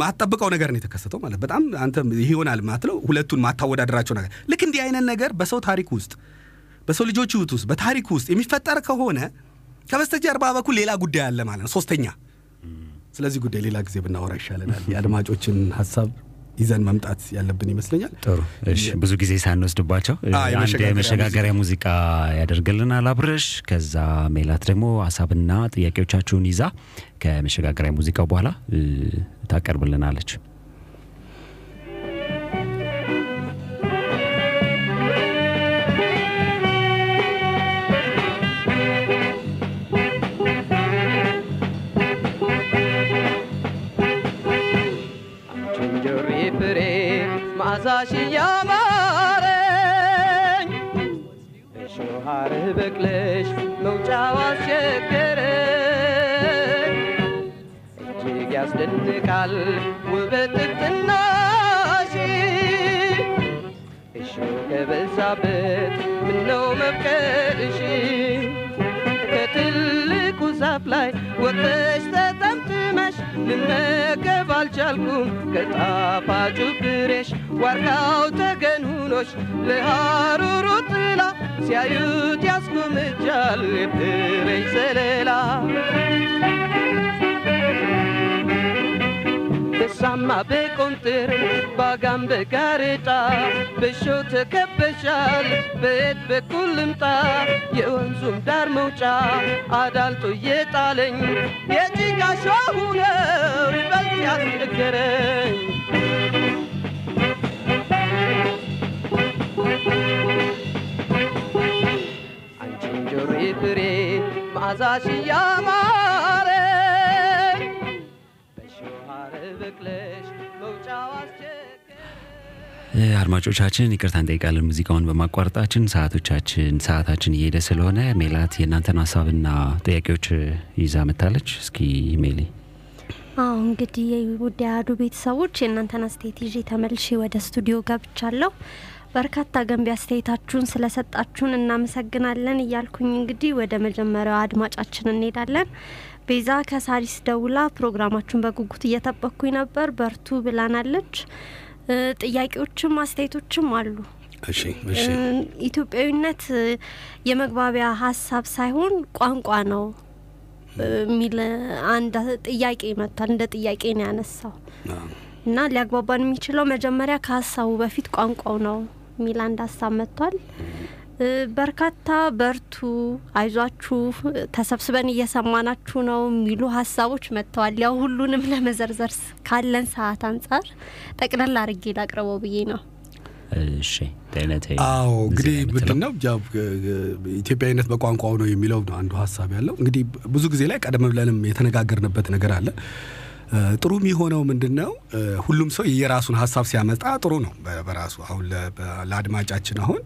ማጠብቀው ነገር ነው የተከሰተው ማለት በጣም አንተ ይህ ይሆናል ማትለው ሁለቱን ማታወዳደራቸው ነገር ልክ እንዲህ አይነት ነገር በሰው ታሪክ ውስጥ በሰው ልጆች ሕይወት ውስጥ በታሪክ ውስጥ የሚፈጠር ከሆነ ከበስተጀርባ በኩል ሌላ ጉዳይ አለ ማለት ነው፣ ሶስተኛ። ስለዚህ ጉዳይ ሌላ ጊዜ ብናወራ ይሻለናል። የአድማጮችን ሀሳብ ይዘን መምጣት ያለብን ይመስለኛል። ጥሩ እሺ፣ ብዙ ጊዜ ሳንወስድባቸው አንድ የመሸጋገሪያ ሙዚቃ ያደርግልናል አብረሽ። ከዛ ሜላት ደግሞ ሀሳብና ጥያቄዎቻችሁን ይዛ ከመሸጋገሪያ ሙዚቃው በኋላ ታቀርብልናለች። መዓዛሽ ያማረኝ እሾህ ሐረግ በቅለሽ መውጫው አስቸገረኝ ያስደንቃል ውበት ጥፍጥናሽ እሾህ ከበዛበት ምነው መብቀልሽ ከትልቁ ዛፍ ላይ ወጥተሽ ተጠምጥመሽ ልመገብ አልቻልኩም። ከጣፋጩ ፍሬሽ ዋርካው ተገን ሁኖሽ ለሐሩሩ ጥላ ሲያዩት ያስጎምጃል የፍሬሽ ዘለላ በሳማ በቆንጥር ባጋም በጋሬጣ በሾ ተከበሻል በየት በኩል ልምጣ የወንዙም ዳር መውጫ አዳልጦ እየጣለኝ የጭቃ ሾሁ ነው ይበልጥ ያስቸገረኝ አንቺን ጆሮ ፍሬ መዓዛሽ ያማረኝ መውጫው አድማጮቻችን ይቅርታ እንጠይቃለን ሙዚቃውን በማቋረጣችን ሰዓቶቻችን ሰዓታችን እየሄደ ስለሆነ ሜላት የእናንተን ሀሳብና ጥያቄዎች ይዛ መታለች። እስኪ ሜሊ አዎ እንግዲህ ውድ የአህዱ ቤተሰቦች የእናንተን አስተያየት ይዤ ተመልሼ ወደ ስቱዲዮ ገብቻለሁ። በርካታ ገንቢ አስተያየታችሁን ስለሰጣችሁን እናመሰግናለን እያልኩኝ እንግዲህ ወደ መጀመሪያው አድማጫችን እንሄዳለን። ቤዛ ከሳሪስ ደውላ ፕሮግራማችሁን በጉጉት እየጠበቅኩኝ ነበር፣ በርቱ ብላናለች። ጥያቄዎችም አስተያየቶችም አሉ። እሺ እሺ እ፣ ኢትዮጵያዊነት የመግባቢያ ሀሳብ ሳይሆን ቋንቋ ነው የሚል አንድ ጥያቄ መጥቷል። እንደ ጥያቄ ነው ያነሳው እና ሊያግባባን የሚችለው መጀመሪያ ከሀሳቡ በፊት ቋንቋው ነው የሚል አንድ ሀሳብ መጥቷል። በርካታ በርቱ፣ አይዟችሁ፣ ተሰብስበን እየሰማናችሁ ነው የሚሉ ሀሳቦች መጥተዋል። ያው ሁሉንም ለመዘርዘር ስ- ካለን ሰዓት አንጻር ጠቅለል አድርጌ ላቅርበው ብዬ ነው። እሺ አዎ እንግዲህ ምንድን? ነው ኢትዮጵያዊነት በቋንቋው ነው የሚለው ነው አንዱ ሀሳብ ያለው። እንግዲህ ብዙ ጊዜ ላይ ቀደም ብለንም የተነጋገርንበት ነገር አለ። ጥሩ የሚሆነው ምንድን ነው ሁሉም ሰው የራሱን ሀሳብ ሲያመጣ ጥሩ ነው በ- በራሱ አሁን ለ- በ- ለአድማጫችን አሁን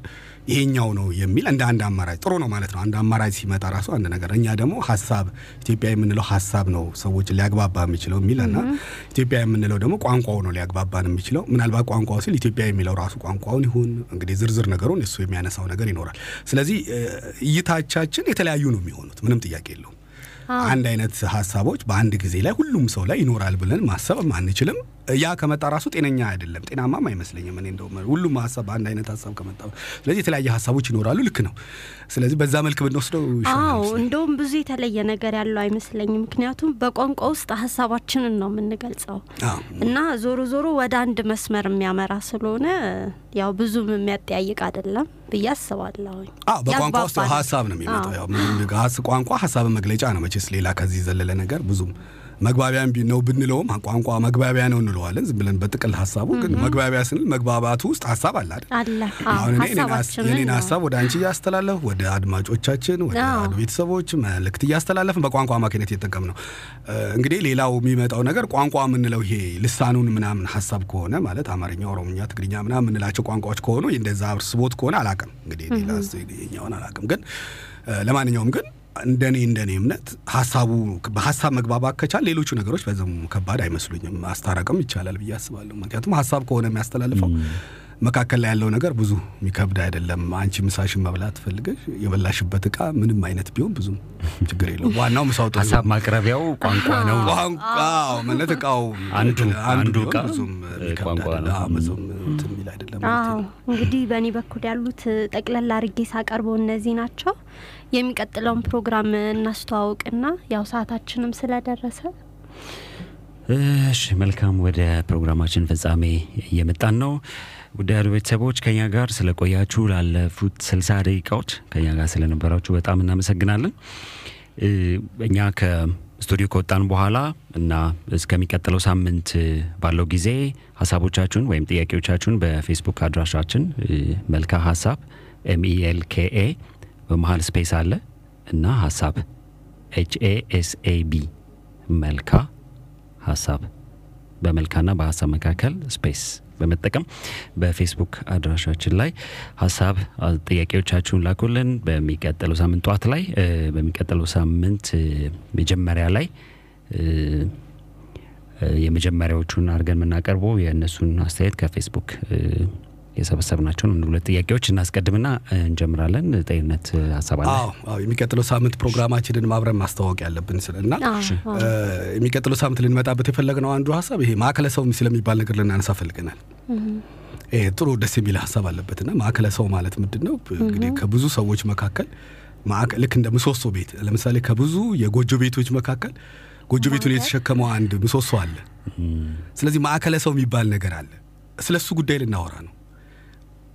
ይሄኛው ነው የሚል እንደ አንድ አማራጭ ጥሩ ነው ማለት ነው። አንድ አማራጭ ሲመጣ ራሱ አንድ ነገር እኛ ደግሞ ሀሳብ ኢትዮጵያ የምንለው ሀሳብ ነው ሰዎች ሊያግባባ የሚችለው የሚል እና ኢትዮጵያ የምንለው ደግሞ ቋንቋው ነው ሊያግባባን የሚችለው ምናልባት ቋንቋው ሲል ኢትዮጵያ የሚለው ራሱ ቋንቋውን ይሁን እንግዲህ ዝርዝር ነገሩን እሱ የሚያነሳው ነገር ይኖራል። ስለዚህ እይታቻችን የተለያዩ ነው የሚሆኑት ምንም ጥያቄ የለውም። አንድ አይነት ሀሳቦች በአንድ ጊዜ ላይ ሁሉም ሰው ላይ ይኖራል ብለን ማሰብ አንችልም። ያ ከመጣ ራሱ ጤነኛ አይደለም፣ ጤናማም አይመስለኝም። እኔ እንደውም ሁሉም ሀሳብ በአንድ አይነት ሀሳብ ከመጣ ስለዚህ የተለያየ ሀሳቦች ይኖራሉ። ልክ ነው። ስለዚህ በዛ መልክ ብንወስደው አዎ እንደውም ብዙ የተለየ ነገር ያለው አይመስለኝም። ምክንያቱም በቋንቋ ውስጥ ሀሳባችንን ነው የምንገልጸው እና ዞሮ ዞሮ ወደ አንድ መስመር የሚያመራ ስለሆነ ያው ብዙም የሚያጠያይቅ አይደለም ብዬ አስባለሁኝ። አዎ በቋንቋ ውስጥ ሀሳብ ነው የሚመጣው። ቋንቋ ሀሳብ መግለጫ ነው መቼስ ሌላ ከዚህ ዘለለ ነገር ብዙም መግባቢያም ቢ- ነው ብንለውም ቋንቋ መግባቢያ ነው እንለዋለን። ዝም ብለን በጥቅል ሀሳቡ ግን መግባቢያ ስንል መግባባቱ ውስጥ ሀሳብ አለ አይደል? አሁን የኔን ሀሳብ ወደ አንቺ እያስተላለፍ ወደ አድማጮቻችን ወደ ቤተሰቦች መልእክት እያስተላለፍን በቋንቋ አማካኝነት እየጠቀም ነው። እንግዲህ ሌላው የሚመጣው ነገር ቋንቋ የምንለው ይሄ ልሳኑን ምናምን ሀሳብ ከሆነ ማለት አማርኛ፣ ኦሮምኛ፣ ትግርኛ ምናምን የምንላቸው ቋንቋዎች ከሆኑ እንደዛ ስቦት ከሆነ አላቅም እንግዲህ ሌላ የኛውን አላቅም ግን ለማንኛውም ግን እንደኔ እንደኔ እምነት ሀሳቡ በሀሳብ መግባባት ከቻል ሌሎቹ ነገሮች በዛም ከባድ አይመስሉኝም። ማስታረቅም ይቻላል ብዬ አስባለሁ። ምክንያቱም ሀሳብ ከሆነ የሚያስተላልፈው መካከል ላይ ያለው ነገር ብዙ የሚከብድ አይደለም። አንቺ ምሳሽን መብላት ፈልገሽ የበላሽበት እቃ ምንም አይነት ቢሆን ብዙም ችግር የለውም። ዋናው ምሳው ሀሳብ ማቅረቢያው ቋንቋ ነው። ቋንቋው ማለት እቃው አንዱ እቃ ብዙም ቋንቋ ብዙም እንትን የሚል አይደለም እንግዲህ በእኔ በኩል ያሉት ጠቅለል አርጌ ሳቀርበው እነዚህ ናቸው። የሚቀጥለውን ፕሮግራም እናስተዋውቅና ያው ሰዓታችንም ስለደረሰ እሺ መልካም፣ ወደ ፕሮግራማችን ፍጻሜ እየመጣን ነው። ውድ ቤተሰቦች ከኛ ጋር ስለቆያችሁ ላለፉት ስልሳ ደቂቃዎች ከኛ ጋር ስለነበራችሁ በጣም እናመሰግናለን። እኛ ከስቱዲዮ ከወጣን በኋላ እና እስከሚቀጥለው ሳምንት ባለው ጊዜ ሀሳቦቻችሁን ወይም ጥያቄዎቻችሁን በፌስቡክ አድራሻችን መልካ ሀሳብ MELKA በመሀል space አለ እና ሀሳብ HASAB መልካ ሀሳብ በመልካና በሀሳብ መካከል space በመጠቀም በፌስቡክ አድራሻችን ላይ ሀሳብ ጥያቄዎቻችሁን ላኩልን። በሚቀጥለው ሳምንት ጠዋት ላይ በሚቀጥለው ሳምንት መጀመሪያ ላይ የመጀመሪያዎቹን አድርገን የምናቀርበው የእነሱን አስተያየት ከፌስቡክ የሰበሰብናቸውን አንድ ሁለት ጥያቄዎች እናስቀድምና እንጀምራለን። ጤንነት ሀሳብ አለ። አዎ አዎ የሚቀጥለው ሳምንት ፕሮግራማችንን ማብረን ማስተዋወቅ ያለብን ስለ እና የሚቀጥለው ሳምንት ልንመጣበት የፈለግነው አንዱ ሀሳብ ይሄ ማዕከለ ሰው ስለሚባል ነገር ልናነሳ ፈልገናል። ይሄ ጥሩ ደስ የሚል ሀሳብ አለበትና ማዕከለ ሰው ማለት ምንድን ነው? እንግዲህ ከብዙ ሰዎች መካከል ልክ እንደ ምሰሶ ቤት ለምሳሌ ከብዙ የጎጆ ቤቶች መካከል ጎጆ ቤቱን የተሸከመው አንድ ምሰሶ አለ። ስለዚህ ማዕከለ ሰው የሚባል ነገር አለ። ስለ እሱ ጉዳይ ልናወራ ነው።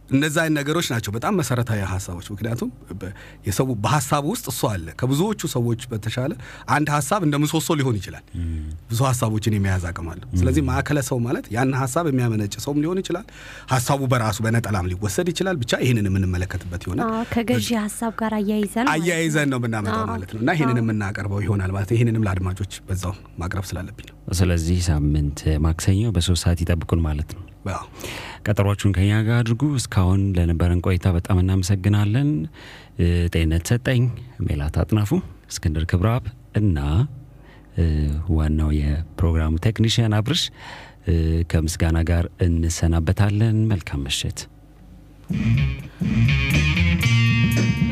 እነዛ አይነት ነገሮች ናቸው በጣም መሰረታዊ ሀሳቦች። ምክንያቱም በ- የሰው በሀሳቡ ውስጥ እሱ አለ። ከብዙዎቹ ሰዎች በተሻለ አንድ ሀሳብ እንደ ምሰሶ ሊሆን ይችላል። ብዙ ሀሳቦችን የመያዝ አቅም አለው። ስለዚህ ማዕከለ ሰው ማለት ያን ሀሳብ የሚያመነጭ ሰውም ሊሆን ይችላል። ሀሳቡ በራሱ በነጠላም ሊወሰድ ይችላል። ብቻ ይህንን የምንመለከትበት ይሆናል። አዎ፣ ከገዢ ሀሳብ ጋር አያይዘን አያይዘን ነው የምናመጣው ማለት ነው እና ይህንን የምናቀርበው ይሆናል ማለት ይህንንም ለአድማጮች በዛው ማቅረብ ስላለብኝ ነው። ስለዚህ ሳምንት ማክሰኞ በሶስት ሰዓት ይጠብቁን ማለት ነው። ቀጠሯችሁን ከኛ ጋር አድርጉ። እስካሁን ለነበረን ቆይታ በጣም እናመሰግናለን። እ፣ ጤንነት ሰጠኝ፣ ሜላት አጥናፉ፣ እስክንድር ክብረአብ እና ዋናው የፕሮግራሙ ቴክኒሽያን አብርሽ ከምስጋና ጋር እንሰናበታለን። መልካም ምሽት።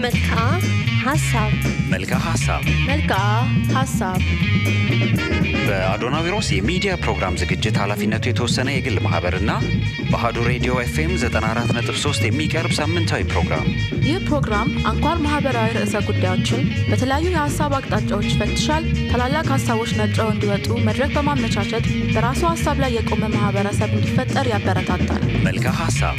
መልካ ሀሳብ መልካ ሀሳብ መልካ ሀሳብ በአዶናዊሮስ የሚዲያ ፕሮግራም ዝግጅት ኃላፊነቱ የተወሰነ የግል ማህበርና በአሀዱ ሬዲዮ ኤፍኤም 94.3 የሚቀርብ ሳምንታዊ ፕሮግራም። ይህ ፕሮግራም አንኳር ማህበራዊ ርዕሰ ጉዳዮችን በተለያዩ የሀሳብ አቅጣጫዎች ይፈትሻል። ታላላቅ ሀሳቦች ነጥረው እንዲወጡ መድረክ በማመቻቸት በራሱ ሀሳብ ላይ የቆመ ማህበረሰብ እንዲፈጠር ያበረታታል። መልካ ሀሳብ